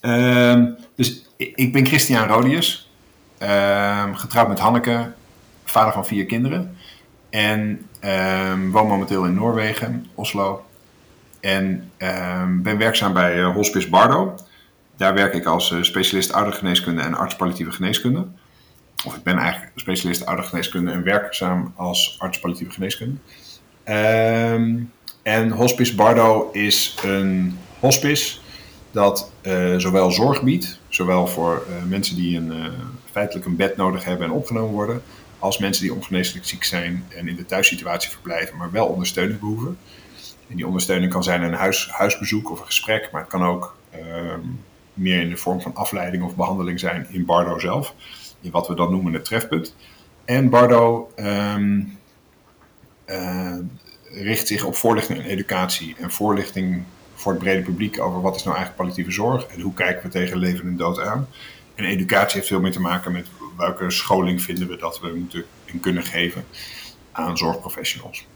Ehm, dus ik, ben Christian Rodius, ehm, getrouwd met Hanneke, vader van vier kinderen. En ehm, woon momenteel in Noorwegen, Oslo. En ben werkzaam bij eh, Hospice Bardo. Daar werk ik als eh, specialist oudergeneeskunde en arts palliatieve geneeskunde. Of ik ben eigenlijk specialist oudergeneeskunde en werkzaam als arts palliatieve geneeskunde. En Hospice Bardo is een hospice dat eh, zowel zorg biedt, zowel voor eh, mensen die een, eh, feitelijk een bed nodig hebben en opgenomen worden, als mensen die ongeneeslijk ziek zijn en in de thuissituatie verblijven, maar wel ondersteuning behoeven. En die ondersteuning kan zijn een huis, huisbezoek of een gesprek, maar het kan ook ehm, meer in de vorm van afleiding of behandeling zijn in Bardo zelf, in wat we dan noemen het trefpunt. En Bardo ehm, eh, richt zich op voorlichting en educatie en voorlichting voor het brede publiek over wat is nou eigenlijk palliatieve zorg en hoe kijken we tegen leven en dood aan. En educatie heeft veel meer te maken met welke scholing vinden we dat we moeten en kunnen geven aan zorgprofessionals.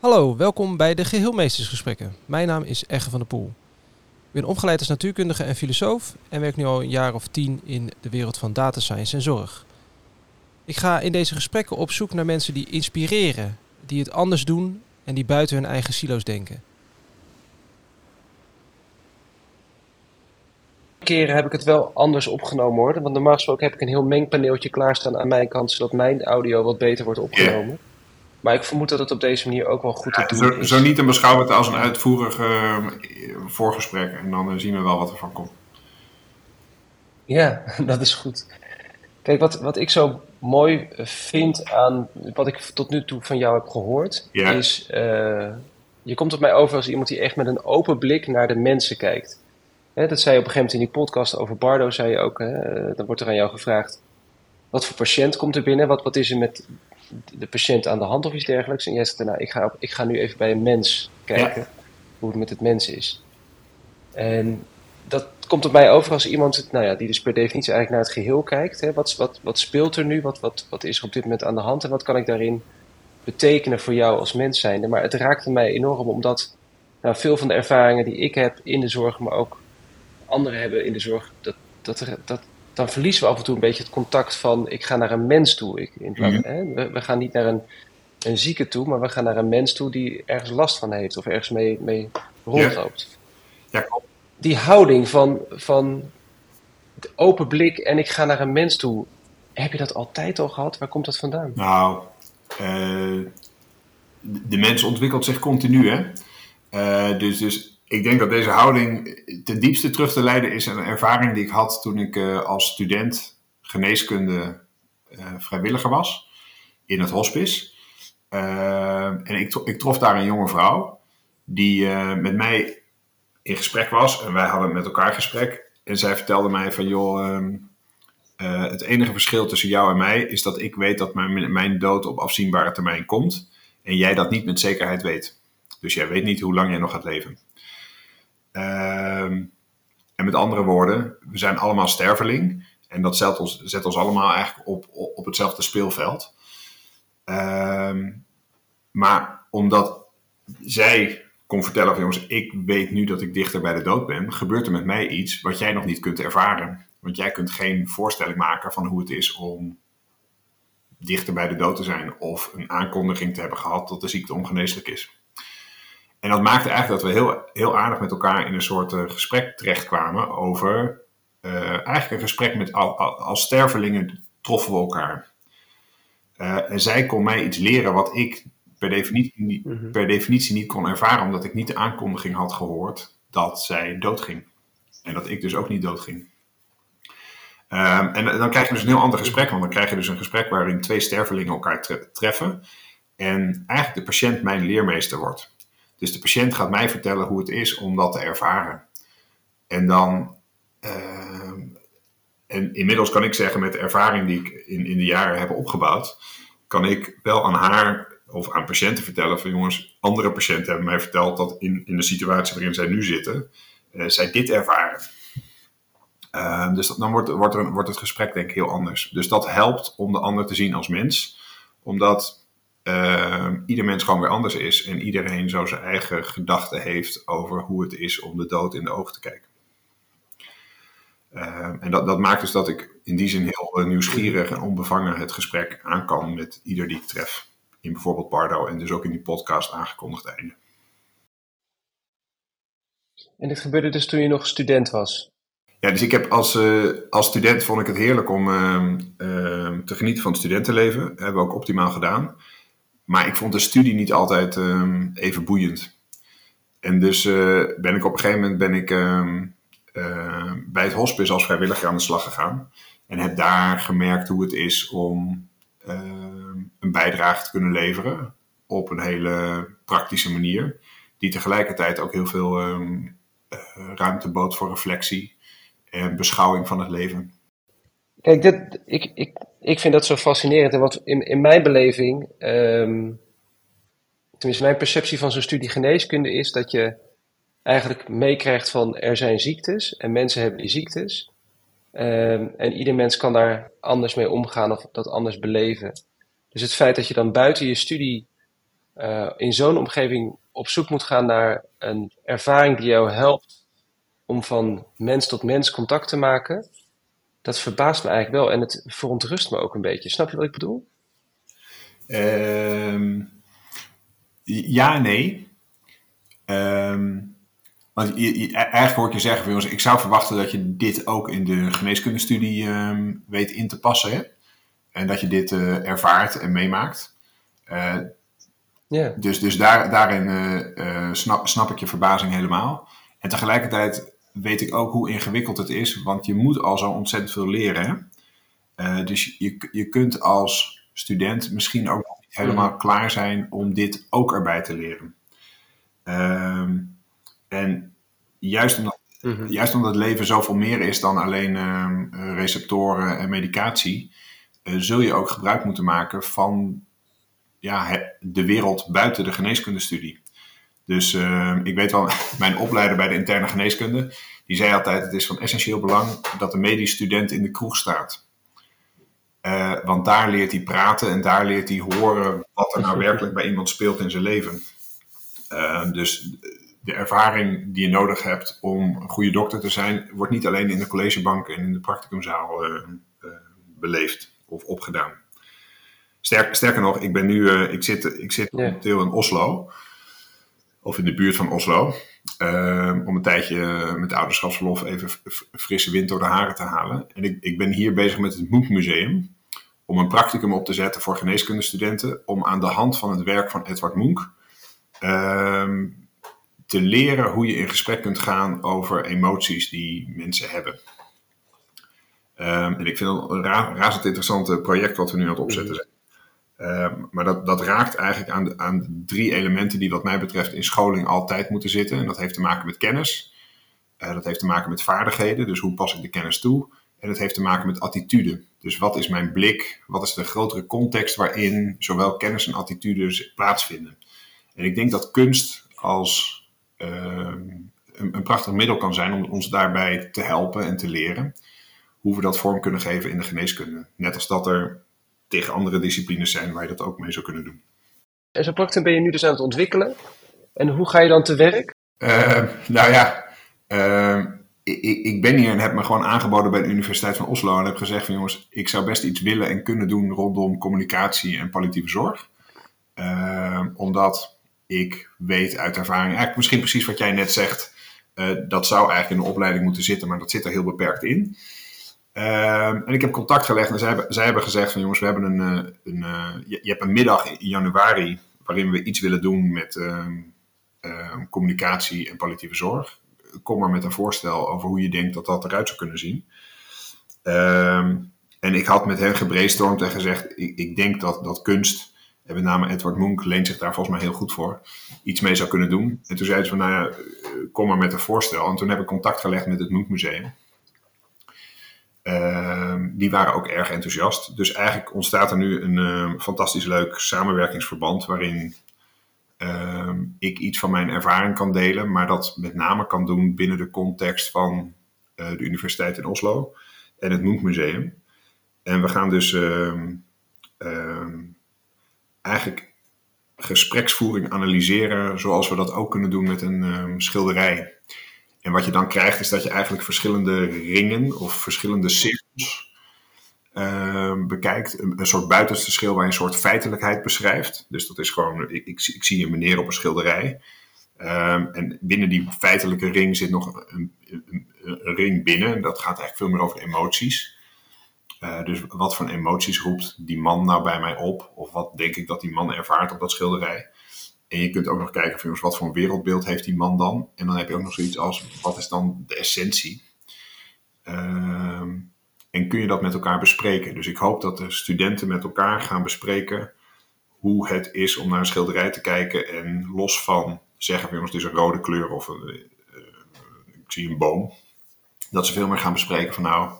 Hallo, welkom bij de Geheelmeestersgesprekken. Mijn naam is Egge van der Poel. Ik ben opgeleid als natuurkundige en filosoof en werk nu al een jaar of tien in de wereld van data science en zorg. Ik ga in deze gesprekken op zoek naar mensen die inspireren, die het anders doen en die buiten hun eigen silo's denken. keren heb ik het wel anders opgenomen hoor. Want normaal gesproken heb ik een heel mengpaneeltje klaarstaan aan mijn kant, zodat mijn audio wat beter wordt opgenomen. Maar ik vermoed dat het op deze manier ook wel goed te Ja, doen zo, is. zo niet te beschouwen het als een uitvoerig eh, voorgesprek en dan eh, zien we wel wat er van komt. Ja, dat is goed. Kijk, wat, wat ik zo mooi vind aan wat ik tot nu toe van jou heb gehoord, Ja. is eh, je komt op mij over als iemand die echt met een open blik naar de mensen kijkt. Hè, dat zei je op een gegeven moment in die podcast over Bardo, zei je ook, hè, dan wordt er aan jou gevraagd, wat voor patiënt komt er binnen? Wat, wat is er met de patiënt aan de hand of iets dergelijks? En jij zegt, nou, ik ga, op- ik ga nu even bij een mens kijken hoe het met het mens is. En dat komt op mij over als iemand nou ja, die dus per definitie eigenlijk naar het geheel kijkt. Hè. Wat, wat, wat speelt er nu? Wat, wat, wat is er op dit moment aan de hand? En wat kan ik daarin betekenen voor jou als mens zijnde? Maar het raakte mij enorm omdat nou, veel van de ervaringen die ik heb in de zorg, maar ook anderen hebben in de zorg, dat, dat, dat, dan verliezen we af en toe een beetje het contact van ik ga naar een mens toe. Ik, in plaats- Mhm. hè, we, we gaan niet naar een, een zieke toe, maar we gaan naar een mens toe die ergens last van heeft of ergens mee, mee rondloopt Ja, klopt. Die houding van, van open blik en ik ga naar een mens toe. Heb je dat altijd al gehad? Waar komt dat vandaan? Nou, eh, de mens ontwikkelt zich continu, hè. Eh, dus, dus ik denk dat deze houding ten diepste terug te leiden is aan een ervaring die ik had toen ik eh, als student geneeskunde vrijwilliger was in het hospice. En ik, ik trof daar een jonge vrouw die met mij in gesprek was en wij hadden met elkaar gesprek. En zij vertelde mij van joh, ehm, eh, het enige verschil tussen jou en mij is dat ik weet dat mijn, mijn dood op afzienbare termijn komt en jij dat niet met zekerheid weet. Dus jij weet niet hoe lang jij nog gaat leven. Ehm, en met andere woorden, we zijn allemaal sterveling. En dat zet ons, zet ons allemaal eigenlijk op, op, hetzelfde speelveld. Ehm, maar omdat zij kon vertellen van jongens, ik weet nu dat ik dichter bij de dood ben, gebeurt er met mij iets wat jij nog niet kunt ervaren. Want jij kunt geen voorstelling maken van hoe het is om dichter bij de dood te zijn of een aankondiging te hebben gehad dat de ziekte ongeneeslijk is. En dat maakte eigenlijk dat we heel, heel aardig met elkaar in een soort eh, gesprek terechtkwamen over eh, eigenlijk een gesprek met al- al- als stervelingen troffen we elkaar. Eh, en zij kon mij iets leren wat ik per definitie, niet, Mhm. per definitie niet kon ervaren, omdat ik niet de aankondiging had gehoord dat zij doodging. En dat ik dus ook niet doodging. Ehm, en dan krijg je dus een heel ander gesprek, want dan krijg je dus een gesprek waarin twee stervelingen elkaar tre- treffen. En eigenlijk de patiënt mijn leermeester wordt. Dus de patiënt gaat mij vertellen hoe het is om dat te ervaren. En dan. ehm, en inmiddels kan ik zeggen, met de ervaring die ik in, in de jaren heb opgebouwd, kan ik wel aan haar of aan patiënten vertellen van jongens, andere patiënten hebben mij verteld dat in, in de situatie waarin zij nu zitten, eh, zij dit ervaren. Ehm, dus dan wordt, wordt, er, wordt het gesprek denk ik heel anders. Dus dat helpt om de ander te zien als mens. Omdat uh, ieder mens gewoon weer anders is en iedereen zo zijn eigen gedachten heeft over hoe het is om de dood in de ogen te kijken. Uh, en dat, dat maakt dus dat ik in die zin heel uh, nieuwsgierig en onbevangen het gesprek aan kan met ieder die ik tref. In bijvoorbeeld Bardo en dus ook in die podcast aangekondigd einde. En dit gebeurde dus toen je nog student was? Ja, dus ik heb als, uh, als student vond ik het heerlijk om uh, te genieten van het studentenleven. Dat hebben we ook optimaal gedaan. Maar ik vond de studie niet altijd ehm, even boeiend. En dus uh, ben ik op een gegeven moment ben ik bij het hospice als vrijwilliger aan de slag gegaan. En heb daar gemerkt hoe het is om een bijdrage te kunnen leveren op een hele praktische manier. Die tegelijkertijd ook heel veel ruimte bood voor reflectie en beschouwing van het leven. Kijk, dit, ik, ik, ik vind dat zo fascinerend. Want in, in mijn beleving, um, tenminste mijn perceptie van zo'n studie geneeskunde is dat je eigenlijk meekrijgt van er zijn ziektes en mensen hebben die ziektes. Um, en ieder mens kan daar anders mee omgaan of dat anders beleven. Dus het feit dat je dan buiten je studie uh, in zo'n omgeving op zoek moet gaan naar een ervaring die jou helpt om van mens tot mens contact te maken, dat verbaast me eigenlijk wel en het verontrust me ook een beetje. Snap je wat ik bedoel? Um, ja, nee. Um, want je, je, eigenlijk hoor je zeggen, ik zou verwachten dat je dit ook in de geneeskundestudie um, weet in te passen. Hè? En dat je dit uh, ervaart en meemaakt. Yeah. Dus, dus daar, daarin uh, snap, snap ik je verbazing helemaal. En tegelijkertijd weet ik ook hoe ingewikkeld het is, want je moet al zo ontzettend veel leren. Uh, dus je, je kunt als student misschien ook nog niet helemaal mm. klaar zijn om dit ook erbij te leren. Uh, en juist omdat, mm -hmm. juist omdat het leven zoveel meer is dan alleen uh, receptoren en medicatie, zul je ook gebruik moeten maken van ja, de wereld buiten de geneeskundestudie. Dus uh, ik weet wel, mijn opleider bij de interne geneeskunde, die zei altijd: het is van essentieel belang dat de medisch student in de kroeg staat. Uh, want daar leert hij praten en daar leert hij horen wat er nou werkelijk bij iemand speelt in zijn leven. Dus de ervaring die je nodig hebt om een goede dokter te zijn, wordt niet alleen in de collegebank en in de practicumzaal beleefd of opgedaan. Sterker, sterker nog, ik ben nu, ik zit, ik zit momenteel in Oslo of in de buurt van Oslo. Uh, om een tijdje met ouderschapsverlof even frisse wind door de haren te halen. En ik, ik ben hier bezig met het Munch Museum. Om een practicum op te zetten voor geneeskundestudenten. Om aan de hand van het werk van Edward Munch uh, te leren hoe je in gesprek kunt gaan over emoties die mensen hebben. Um, en ik vind het een ra razend interessant project wat we nu aan het opzetten zijn. Uh, maar dat, dat raakt eigenlijk aan, aan drie elementen die wat mij betreft in scholing altijd moeten zitten. En dat heeft te maken met kennis, uh, dat heeft te maken met vaardigheden, dus hoe pas ik de kennis toe. En dat heeft te maken met attitude. Dus wat is mijn blik? Wat is de grotere context waarin zowel kennis en attitude plaatsvinden? En ik denk dat kunst als uh, een, een, prachtig middel kan zijn om ons daarbij te helpen en te leren hoe we dat vorm kunnen geven in de geneeskunde. Net als dat er tegen andere disciplines zijn waar je dat ook mee zou kunnen doen. En zo'n practicum ben je nu dus aan het ontwikkelen. En hoe ga je dan te werk? Uh, nou ja, uh, ik, ik, ben hier en heb me gewoon aangeboden bij de Universiteit van Oslo. En heb gezegd van jongens, ik zou best iets willen en kunnen doen rondom communicatie en palliatieve zorg. Uh, omdat ik weet uit ervaring, eigenlijk misschien precies wat jij net zegt. dat zou eigenlijk in de opleiding moeten zitten, maar dat zit er heel beperkt in. Uh, en ik heb contact gelegd en zij hebben, hebben gezegd van jongens, we hebben een, een, een uh, je, hebt een middag in januari waarin we iets willen doen met uh, communicatie en palliatieve zorg. Kom maar met een voorstel over hoe je denkt dat dat eruit zou kunnen zien. Ehm, en ik had met hen gebrainstormd en gezegd, ik, ik denk dat, dat kunst, en met name Edward Munch leent zich daar volgens mij heel goed voor, iets mee zou kunnen doen. En toen zeiden ze van, nou ja, kom maar met een voorstel. En toen heb ik contact gelegd met het Munch Museum. Uh, die waren ook erg enthousiast. Dus eigenlijk ontstaat er nu een uh, fantastisch leuk samenwerkingsverband waarin uh, ik iets van mijn ervaring kan delen, maar dat met name kan doen binnen de context van eh, de Universiteit in Oslo en het Munch Museum. En we gaan dus ehm, ehm, eigenlijk gespreksvoering analyseren zoals we dat ook kunnen doen met een ehm, schilderij. En wat je dan krijgt is dat je eigenlijk verschillende ringen of verschillende cirkels ehm, bekijkt. Een, soort buitenste schil waar je een soort feitelijkheid beschrijft. Dus dat is gewoon, ik, ik, ik zie een meneer op een schilderij. Ehm, en binnen die feitelijke ring zit nog een, een, ring binnen. Dat gaat eigenlijk veel meer over emoties. Uh, dus wat voor emoties roept die man nou bij mij op? Of wat denk ik dat die man ervaart op dat schilderij? En je kunt ook nog kijken van wat voor een wereldbeeld heeft die man dan. En dan heb je ook nog zoiets als wat is dan de essentie? Uh, en kun je dat met elkaar bespreken? Dus ik hoop dat de studenten met elkaar gaan bespreken hoe het is om naar een schilderij te kijken. En los van zeggen van jongens, het is een rode kleur of een, uh, ik zie een boom. Dat ze veel meer gaan bespreken van nou,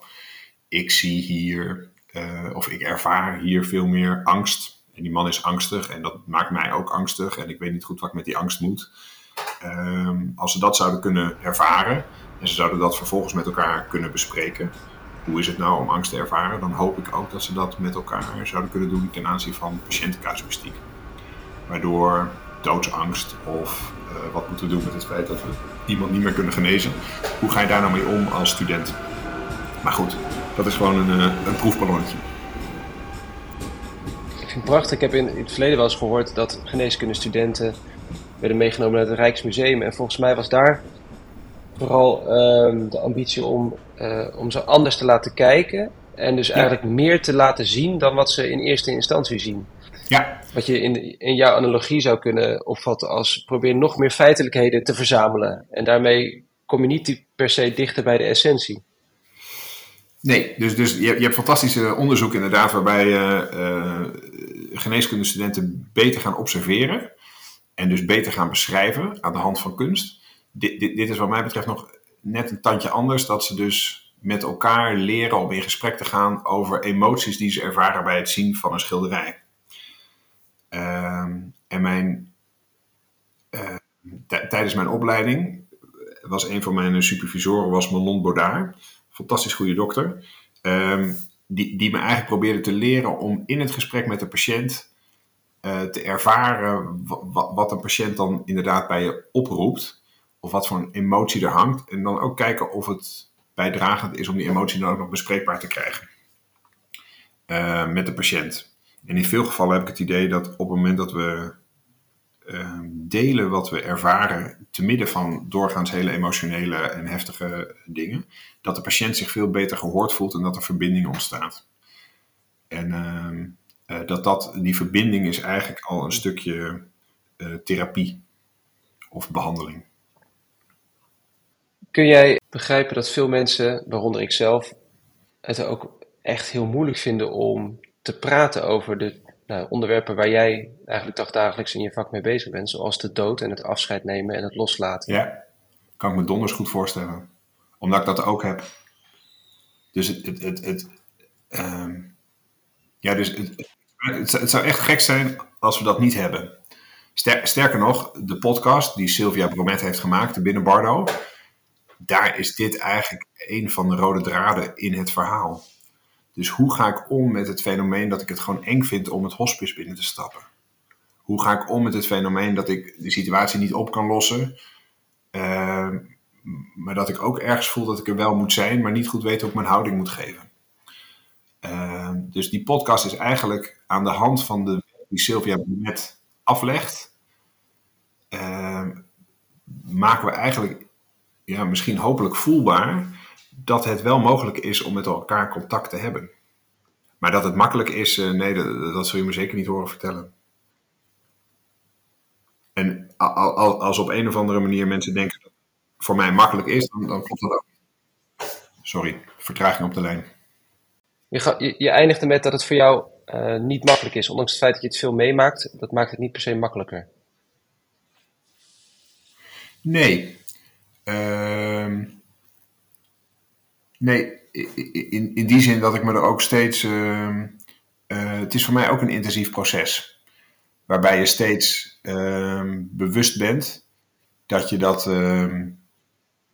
ik zie hier uh, of ik ervaar hier veel meer angst en die man is angstig en dat maakt mij ook angstig en ik weet niet goed wat ik met die angst moet. Um, als ze dat zouden kunnen ervaren en ze zouden dat vervolgens met elkaar kunnen bespreken, hoe is het nou om angst te ervaren, dan hoop ik ook dat ze dat met elkaar zouden kunnen doen ten aanzien van patiëntencasuïstiek. Waardoor doodsangst of uh, wat moeten we doen met het feit dat we iemand niet meer kunnen genezen, hoe ga je daar nou mee om als student? Maar goed, dat is gewoon een, uh, een proefballonnetje vind het prachtig. Ik heb in, het verleden wel eens gehoord dat geneeskundestudenten werden meegenomen naar het Rijksmuseum. En volgens mij was daar vooral um, de ambitie om, uh, om ze anders te laten kijken. En dus eigenlijk meer te laten zien dan wat ze in eerste instantie zien. Ja. Wat je in, in jouw analogie zou kunnen opvatten als probeer nog meer feitelijkheden te verzamelen. En daarmee kom je niet per se dichter bij de essentie. Nee, dus, dus je, je hebt fantastische onderzoek inderdaad waarbij je uh, geneeskundestudenten beter gaan observeren en dus beter gaan beschrijven aan de hand van kunst. Dit, dit, dit is wat mij betreft nog net een tandje anders, dat ze dus met elkaar leren om in gesprek te gaan over emoties die ze ervaren bij het zien van een schilderij. Uh, en mijn, uh, tijdens mijn opleiding was een van mijn supervisoren was Manon Baudard fantastisch goede dokter. Um, die, die me eigenlijk probeerde te leren om in het gesprek met de patiënt uh, te ervaren wat een patiënt dan inderdaad bij je oproept. Of wat voor een emotie er hangt. En dan ook kijken of het bijdragend is om die emotie dan ook nog bespreekbaar te krijgen. Uh, met de patiënt. En in veel gevallen heb ik het idee dat op het moment dat we Ehm, delen wat we ervaren te midden van doorgaans hele emotionele en heftige dingen, dat de patiënt zich veel beter gehoord voelt en dat er verbinding ontstaat. En uh, dat, dat die verbinding is eigenlijk al een stukje uh, therapie of behandeling. Kun jij begrijpen dat veel mensen, waaronder ik zelf, het ook echt heel moeilijk vinden om te praten over de nou, onderwerpen waar jij eigenlijk dagelijks in je vak mee bezig bent, zoals de dood en het afscheid nemen en het loslaten. Ja, kan ik me donders goed voorstellen. Omdat ik dat ook heb. Dus het, het, het, um, ja, dus het, het, zou echt gek zijn als we dat niet hebben. Sterker nog, de podcast die Sylvia Bromet heeft gemaakt, Binnen Bardo, daar is dit eigenlijk een van de rode draden in het verhaal. Dus hoe ga ik om met het fenomeen dat ik het gewoon eng vind om het hospice binnen te stappen? Hoe ga ik om met het fenomeen dat ik de situatie niet op kan lossen, uh, maar dat ik ook ergens voel dat ik er wel moet zijn, maar niet goed weet hoe ik mijn houding moet geven? Uh, dus die podcast is eigenlijk aan de hand van de die Sylvia net aflegt, uh, maken we eigenlijk ja, misschien hopelijk voelbaar dat het wel mogelijk is om met elkaar contact te hebben. Maar dat het makkelijk is, uh, nee, dat, dat, zul je me zeker niet horen vertellen. En als op een of andere manier mensen denken voor mij makkelijk is, dan, dan klopt dat ook. Sorry, vertraging op de lijn. Je, ga, je, je eindigde met dat het voor jou uh, niet makkelijk is, ondanks het feit dat je het veel meemaakt. Dat maakt het niet per se makkelijker. Nee. Uh, Nee, in, in die zin dat ik me er ook steeds. Uh, uh, het is voor mij ook een intensief proces. Waarbij je steeds uh, bewust bent dat je dat. Ehm,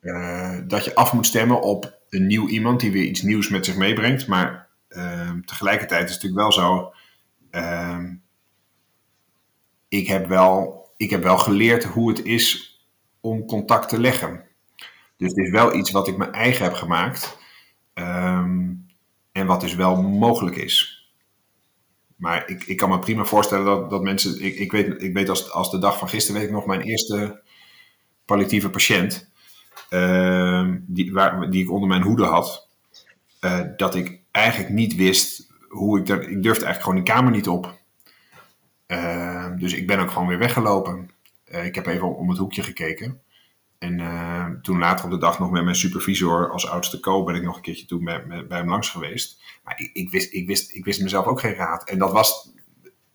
eh, dat je af moet stemmen op een nieuw iemand die weer iets nieuws met zich meebrengt. Maar tegelijkertijd is het natuurlijk wel zo. ik heb, wel, ik heb wel geleerd hoe het is om contact te leggen. Dus het is wel iets wat ik mijn eigen heb gemaakt. Ehm, en wat dus wel mogelijk is. Maar ik, ik kan me prima voorstellen dat, dat mensen. Ik, ik weet, ik weet als, als de dag van gisteren weet ik nog mijn eerste palliatieve patiënt. Ehm, die, waar, die ik onder mijn hoede had. Eh, dat ik eigenlijk niet wist hoe ik er. Ik durfde eigenlijk gewoon die kamer niet op. Ehm, dus ik ben ook gewoon weer weggelopen. Uh, ik heb even om het hoekje gekeken. En uh, toen later op de dag nog met mijn supervisor als oudste co ben ik nog een keertje toen bij, bij hem langs geweest. Maar ik, ik, wist, ik, wist, ik wist mezelf ook geen raad. En dat was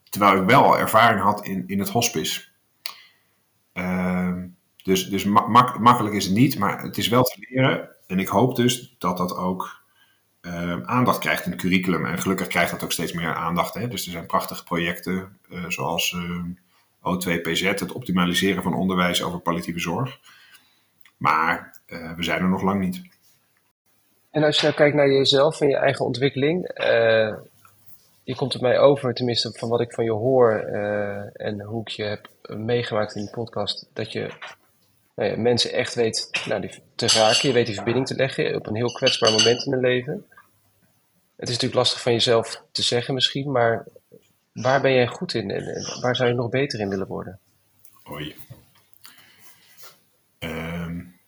terwijl ik wel ervaring had in, in het hospice. Dus dus mak makkelijk is het niet, maar het is wel te leren. En ik hoop dus dat dat ook uh, aandacht krijgt in het curriculum. En gelukkig krijgt dat ook steeds meer aandacht. Hè? Dus er zijn prachtige projecten uh, zoals ehm, O2PZ, het optimaliseren van onderwijs over palliatieve zorg. Maar uh, we zijn er nog lang niet. En als je nou kijkt naar jezelf en je eigen ontwikkeling, uh, je komt het mij over, tenminste van wat ik van je hoor en hoe ik je heb meegemaakt in de podcast, dat je nou mensen echt weet nou, die, te raken, je weet die verbinding te leggen op een heel kwetsbaar moment in hun leven. Het is natuurlijk lastig van jezelf te zeggen misschien, maar waar ben jij goed in en, waar zou je nog beter in willen worden? Oei. Um,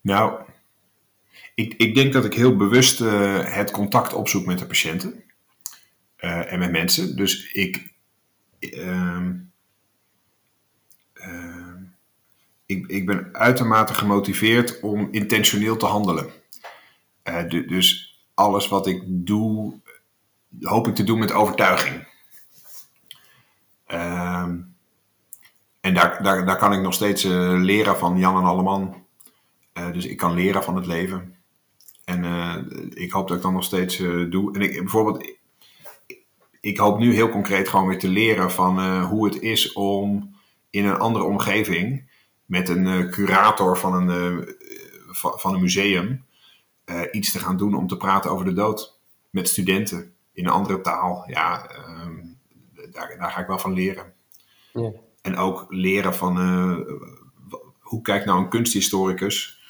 nou, ik, ik denk dat ik heel bewust uh, het contact opzoek met de patiënten uh, en met mensen. Dus ik, uh, ik, ik ben uitermate gemotiveerd om intentioneel te handelen. dus alles wat ik doe, hoop ik te doen met overtuiging. Um, en daar, daar, daar kan ik nog steeds uh, leren van Jan en Alleman. Uh, dus ik kan leren van het leven. En ik hoop dat ik dat nog steeds doe. En ik, bijvoorbeeld, ik, hoop nu heel concreet gewoon weer te leren van hoe het is om in een andere omgeving met een curator van een, van een museum iets te gaan doen om te praten over de dood. Met studenten in een andere taal. Ja, ehm, daar, daar ga ik wel van leren. Ja. En ook leren van hoe kijkt nou een kunsthistoricus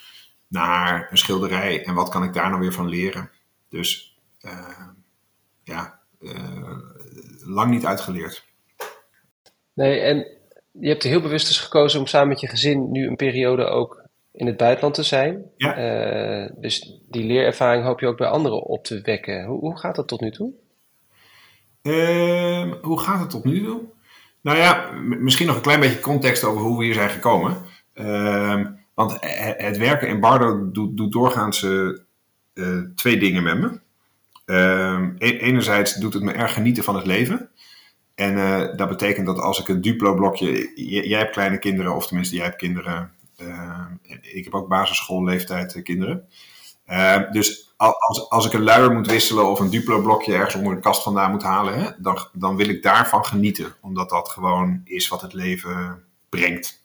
naar een schilderij en wat kan ik daar nou weer van leren. Dus ja, lang niet uitgeleerd. Nee, en je hebt er heel bewust dus gekozen om samen met je gezin nu een periode ook in het buitenland te zijn. Ja. dus die leerervaring hoop je ook bij anderen op te wekken. Hoe, hoe gaat dat tot nu toe? Ehm, hoe gaat het tot nu toe? Nou ja, misschien nog een klein beetje context over hoe we hier zijn gekomen. Uh, want het werken in Bardo doet, doet doorgaans uh, twee dingen met me. Uh, enerzijds doet het me erg genieten van het leven. En uh, dat betekent dat als ik een Duplo-blokje... Jij hebt kleine kinderen, of tenminste jij hebt kinderen. Ehm, ik heb ook basisschoolleeftijd kinderen. dus als, als ik een luier moet wisselen of een Duplo-blokje ergens onder de kast vandaan moet halen, hè, dan, dan wil ik daarvan genieten. Omdat dat gewoon is wat het leven brengt.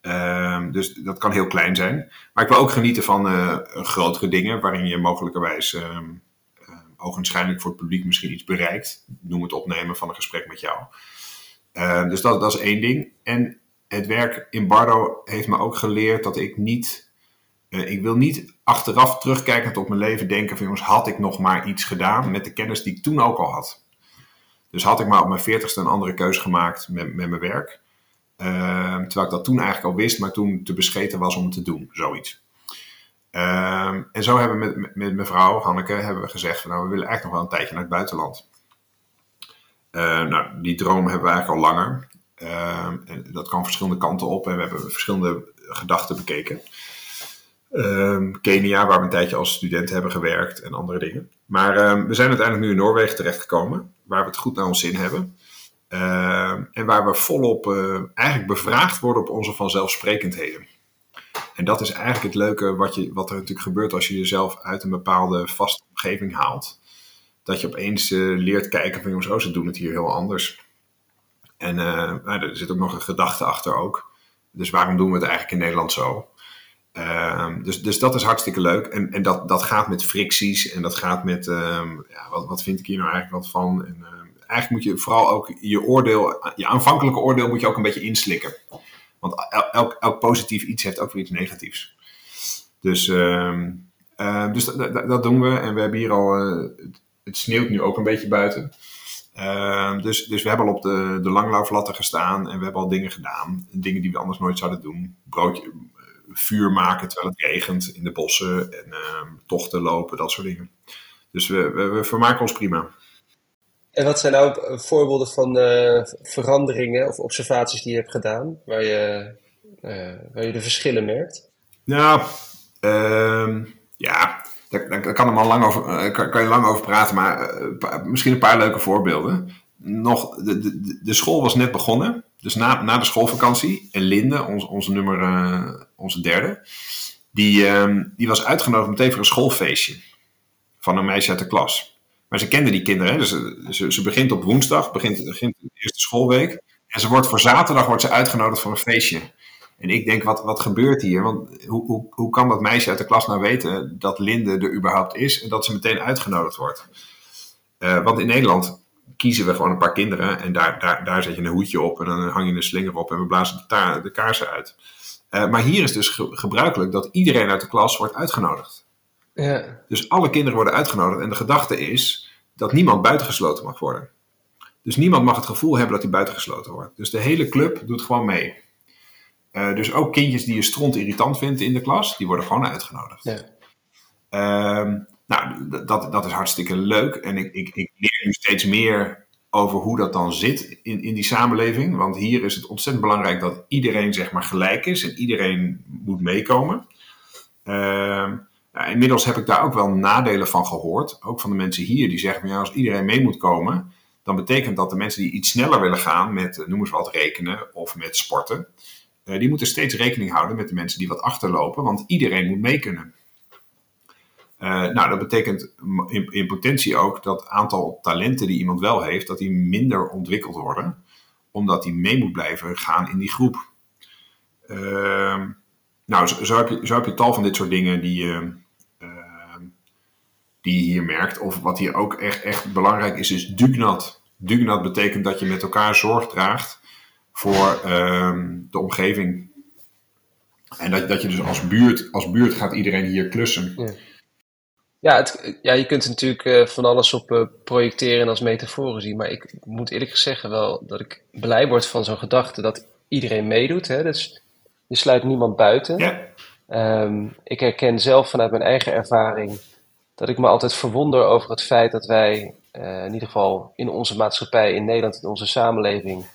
Um, dus dat kan heel klein zijn. Maar ik wil ook genieten van grotere dingen, waarin je mogelijkerwijs uh, ogenschijnlijk voor het publiek misschien iets bereikt. Noem het opnemen van een gesprek met jou. Ehm, dus dat, dat is één ding. En het werk in Bardo heeft me ook geleerd dat ik niet uh, ik wil niet achteraf terugkijkend op mijn leven denken van jongens, had ik nog maar iets gedaan met de kennis die ik toen ook al had. Dus had ik maar op mijn veertigste een andere keuze gemaakt met, met mijn werk. Uh, terwijl ik dat toen eigenlijk al wist, maar toen te bescheten was om te doen, zoiets. Uh, en zo hebben we met, met, mevrouw Hanneke hebben we gezegd van nou, we willen eigenlijk nog wel een tijdje naar het buitenland. Uh, nou, die droom hebben we eigenlijk al langer. en dat kan verschillende kanten op en we hebben verschillende gedachten bekeken. Kenia, waar we een tijdje als student hebben gewerkt en andere dingen. Maar we zijn uiteindelijk nu in Noorwegen terechtgekomen, waar we het goed naar ons zin hebben. En waar we volop uh, eigenlijk bevraagd worden op onze vanzelfsprekendheden. En dat is eigenlijk het leuke wat, je, wat er natuurlijk gebeurt als je jezelf uit een bepaalde vaste omgeving haalt. Dat je opeens uh, leert kijken van jongens, oh, ze doen het hier heel anders. En nou, er zit ook nog een gedachte achter ook. Dus waarom doen we het eigenlijk in Nederland zo? Um, dus, dus dat is hartstikke leuk. En, en dat, dat gaat met fricties en dat gaat met, um, ja, wat, wat vind ik hier nou eigenlijk wat van? En, uh, eigenlijk moet je vooral ook je oordeel, je aanvankelijke oordeel moet je ook een beetje inslikken. Want elk, elk positief iets heeft ook weer iets negatiefs. Dus, ehm, ehm, dus dat doen we. En we hebben hier al, uh, het sneeuwt nu ook een beetje buiten. Ehm, dus, dus we hebben al op de, de langlauflatten gestaan en we hebben al dingen gedaan. Dingen die we anders nooit zouden doen. Broodje, eh, vuur maken terwijl het regent in de bossen en tochten lopen, dat soort dingen. Dus we, we, we vermaken ons prima. En wat zijn nou voorbeelden van veranderingen of observaties die je hebt gedaan, waar je, uh, waar je de verschillen merkt? Nou, uh, ja, daar, kan, er lang over, uh, kan, kan, je lang over praten, maar misschien een paar leuke voorbeelden. Nog, de, de, de school was net begonnen, dus na, na de schoolvakantie. En Linde, ons, onze nummer, onze derde, die, ehm, die was uitgenodigd meteen voor een schoolfeestje van een meisje uit de klas. Maar ze kende die kinderen. Dus ze, ze, begint op woensdag, begint, begint de eerste schoolweek. En ze wordt voor zaterdag wordt ze uitgenodigd voor een feestje. En ik denk, wat, wat gebeurt hier? Want hoe, hoe, hoe kan dat meisje uit de klas nou weten dat Linde er überhaupt is en dat ze meteen uitgenodigd wordt? Uh, want in Nederland kiezen we gewoon een paar kinderen en daar, daar, daar zet je een hoedje op en dan hang je een slinger op en we blazen de, de kaarsen uit. Uh, maar hier is dus gebruikelijk dat iedereen uit de klas wordt uitgenodigd. Ja. Dus alle kinderen worden uitgenodigd en de gedachte is dat niemand buitengesloten mag worden. Dus niemand mag het gevoel hebben dat hij buitengesloten wordt. Dus de hele club doet gewoon mee. Uh, dus ook kindjes die je stront irritant vindt in de klas, die worden gewoon uitgenodigd. Ja. Uh, nou, dat, dat is hartstikke leuk. En ik, ik, ik leer nu steeds meer over hoe dat dan zit in, in die samenleving. Want hier is het ontzettend belangrijk dat iedereen zeg maar gelijk is en iedereen moet meekomen. Uh, nou, inmiddels heb ik daar ook wel nadelen van gehoord. Ook van de mensen hier die zeggen: ja, als iedereen mee moet komen, dan betekent dat de mensen die iets sneller willen gaan met, eh, noem eens wat, rekenen of met sporten, uh, die moeten steeds rekening houden met de mensen die wat achterlopen, want iedereen moet mee kunnen. Uh, nou, dat betekent in, in, potentie ook dat aantal talenten die iemand wel heeft, dat die minder ontwikkeld worden, omdat die mee moet blijven gaan in die groep. Uh, nou, zo, heb je, tal van dit soort dingen die, uh, die hier merkt. Of wat hier ook echt, echt belangrijk is, is dugnat. Dugnat betekent dat je met elkaar zorg draagt voor uh, de omgeving. En dat, dat je dus als buurt, als buurt gaat iedereen hier klussen. Ja. Ja, het, ja, je kunt natuurlijk uh, van alles op uh, projecteren en als metaforen zien. Maar ik moet eerlijk zeggen wel dat ik blij word van zo'n gedachte dat iedereen meedoet. Hè? Dus je sluit niemand buiten. Ja. Um, ik herken zelf vanuit mijn eigen ervaring dat ik me altijd verwonder over het feit dat wij, uh, in ieder geval in onze maatschappij, in Nederland, in onze samenleving,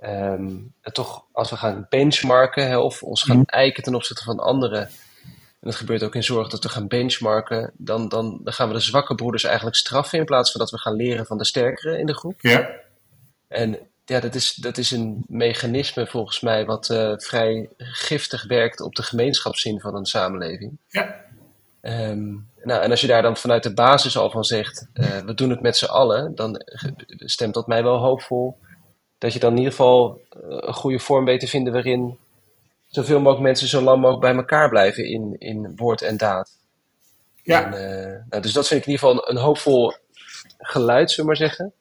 um, toch als we gaan benchmarken hè, of ons gaan mhm. eiken ten opzichte van anderen, en dat gebeurt ook in zorg dat we gaan benchmarken, dan, dan, dan gaan we de zwakke broeders eigenlijk straffen in plaats van dat we gaan leren van de sterkere in de groep. Ja. En ja, dat is, dat is een mechanisme volgens mij wat uh, vrij giftig werkt op de gemeenschapszin van een samenleving. Ja. Um, nou, en als je daar dan vanuit de basis al van zegt, uh, we doen het met z'n allen, dan stemt dat mij wel hoopvol dat je dan in ieder geval uh, een goede vorm weet te vinden waarin zoveel mogelijk mensen zo lang mogelijk bij elkaar blijven in, in woord en daad. Ja. En, nou, dus dat vind ik in ieder geval een, een hoopvol geluid, zullen we maar zeggen.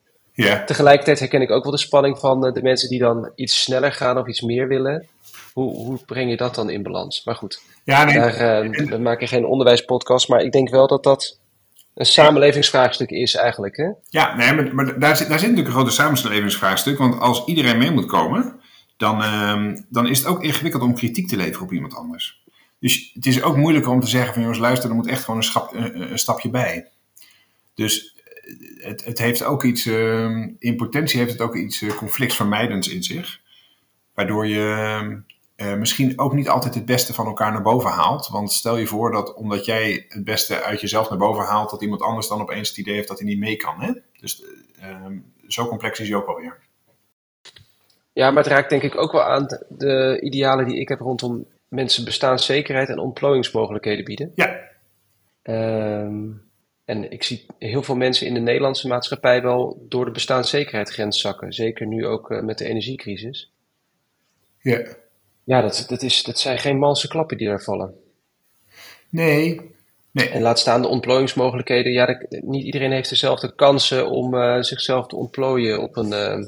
Tegelijkertijd herken ik ook wel de spanning van de mensen die dan iets sneller gaan of iets meer willen. Hoe, hoe breng je dat dan in balans? Maar goed, ja, nee. daar, uh, we maken geen onderwijspodcast, maar ik denk wel dat dat een samenlevingsvraagstuk is eigenlijk. Hè? Ja, nee, maar, maar daar, zit, daar zit natuurlijk een grote samenlevingsvraagstuk. Want als iedereen mee moet komen, dan, uh, dan is het ook ingewikkeld om kritiek te leveren op iemand anders. Dus het is ook moeilijker om te zeggen van jongens, luister, er moet echt gewoon een, schap, een, een stapje bij. Dus het, het heeft ook iets, uh, in potentie heeft het ook iets uh, conflictvermijdends in zich. Waardoor je uh, misschien ook niet altijd het beste van elkaar naar boven haalt. Want stel je voor dat omdat jij het beste uit jezelf naar boven haalt, dat iemand anders dan opeens het idee heeft dat hij niet mee kan. Hè? Dus ehm, zo complex is hij ook alweer. Ja, maar het raakt denk ik ook wel aan de idealen die ik heb rondom mensen bestaanszekerheid en ontplooiingsmogelijkheden bieden. Ja. Um, en ik zie heel veel mensen in de Nederlandse maatschappij wel door de bestaanszekerheidsgrens zakken. Zeker nu ook uh, met de energiecrisis. Ja. Ja, dat, dat, is, dat zijn geen malse klappen die daar vallen. Nee, Nee. En laat staan de ontplooiingsmogelijkheden. Ja, niet iedereen heeft dezelfde kansen om uh, zichzelf te ontplooien op een uh,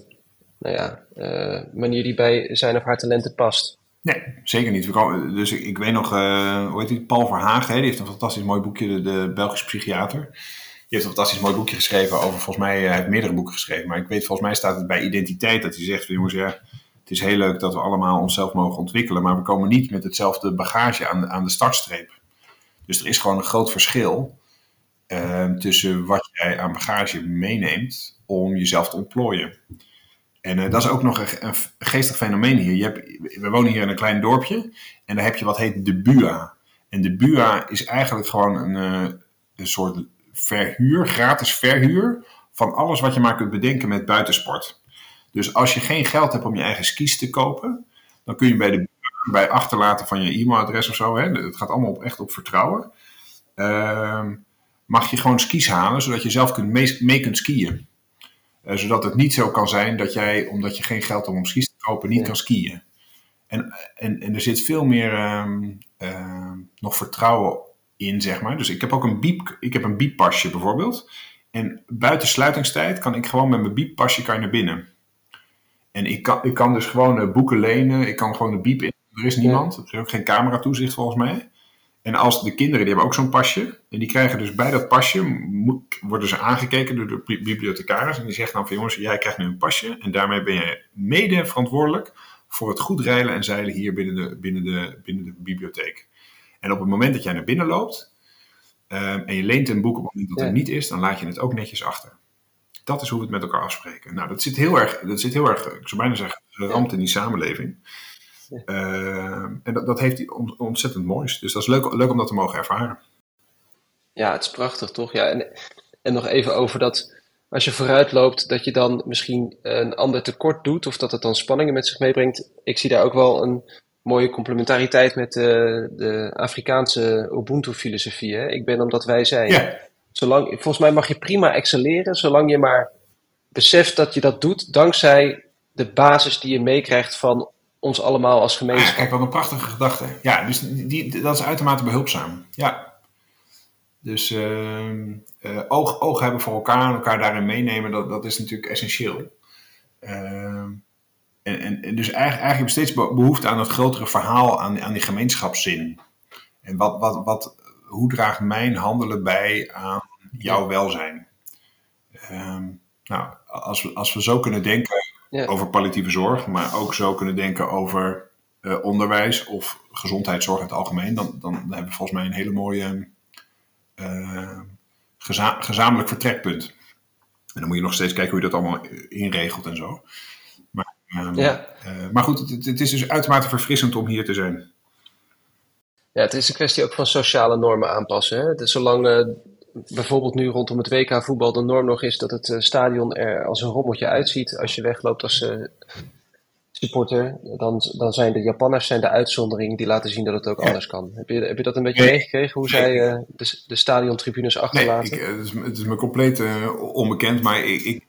nou ja, uh, manier die bij zijn of haar talenten past. Nee, zeker niet. We dus ik, weet nog, hoe heet die? Paul Verhagen, die heeft een fantastisch mooi boekje, de, de Belgische psychiater. Die heeft een fantastisch mooi boekje geschreven over, volgens mij, hij heeft meerdere boeken geschreven. Maar ik weet, volgens mij staat het bij identiteit dat hij zegt, jongens, ja, het is heel leuk dat we allemaal onszelf mogen ontwikkelen, maar we komen niet met hetzelfde bagage aan, aan de startstreep. Dus er is gewoon een groot verschil uh, tussen wat jij aan bagage meeneemt om jezelf te ontplooien. En uh, dat is ook nog een, geestig fenomeen hier. Je hebt, we wonen hier in een klein dorpje en daar heb je wat heet de BUA. En de BUA is eigenlijk gewoon een, uh, een soort verhuur, gratis verhuur van alles wat je maar kunt bedenken met buitensport. Dus als je geen geld hebt om je eigen skis te kopen, dan kun je bij de bij achterlaten van je e-mailadres of zo. Hè, het gaat allemaal op, echt op vertrouwen. Uh, mag je gewoon skis halen, zodat je zelf kunt mee kunt skiën. Uh, zodat het niet zo kan zijn dat jij, omdat je geen geld hebt om skis te kopen, niet kan skiën. En, en, en er zit veel meer um, uh, nog vertrouwen in, zeg maar. Dus ik heb ook een biep, ik heb een bieppasje bijvoorbeeld. En buiten sluitingstijd kan ik gewoon met mijn bieppasje kan je naar binnen. En ik kan, ik kan dus gewoon uh, boeken lenen. Ik kan gewoon de biep in er is niemand. Er is ook geen camera toezicht volgens mij. En als de kinderen, die hebben ook zo'n pasje. En die krijgen dus bij dat pasje, worden ze aangekeken door de bibliothecaris. En die zegt dan van jongens, jij krijgt nu een pasje. En daarmee ben je mede verantwoordelijk voor het goed reilen en zeilen hier binnen de, binnen de, binnen de bibliotheek. En op het moment dat jij naar binnen loopt um, en je leent een boek op het moment dat ja. er niet is, dan laat je het ook netjes achter. Dat is hoe we het met elkaar afspreken. Nou, dat zit heel erg, dat zit heel erg ik zou bijna zeggen, ramt in die samenleving. Uh, en dat, dat heeft hij ontzettend moois. Dus dat is leuk, leuk om dat te mogen ervaren. Ja, het is prachtig toch? Ja, en, en nog even over dat als je vooruit loopt, dat je dan misschien een ander tekort doet of dat het dan spanningen met zich meebrengt. Ik zie daar ook wel een mooie complementariteit met de, de Afrikaanse Ubuntu-filosofie. Ik ben omdat wij zijn. Ja. Zolang, volgens mij mag je prima excelleren, zolang je maar beseft dat je dat doet dankzij de basis die je meekrijgt van ons allemaal als gemeenschap. Ah, kijk, wat een prachtige gedachte. Ja, dus die, dat is uitermate behulpzaam. Ja. Dus uh, uh, oog, oog hebben voor elkaar en elkaar daarin meenemen, dat, dat is natuurlijk essentieel. Uh, en, en, dus eigenlijk, eigenlijk heb je steeds behoefte aan het grotere verhaal, aan, aan die gemeenschapszin. En wat, wat, wat, hoe draagt mijn handelen bij aan jouw welzijn? Ehm, nou, als we, als we zo kunnen denken, ja. over palliatieve zorg, maar ook zo kunnen denken over uh, onderwijs of gezondheidszorg in het algemeen, dan, dan hebben we volgens mij een hele mooie uh, geza gezamenlijk vertrekpunt. En dan moet je nog steeds kijken hoe je dat allemaal inregelt en zo. Maar, um, ja. uh, maar goed, het, het, is dus uitermate verfrissend om hier te zijn. Ja, het is een kwestie ook van sociale normen aanpassen. Hè? Dus zolang bijvoorbeeld nu rondom het WK voetbal de norm nog is dat het uh, stadion er als een rommeltje uitziet als je wegloopt als uh, supporter, dan, dan zijn de Japanners zijn de uitzondering die laten zien dat het ook ja. anders kan. Heb je, heb je dat een beetje nee. meegekregen, hoe zij uh, de, de stadiontribunes achterlaten? Nee, ik, het, is, het, is, me compleet onbekend, maar ik, ik,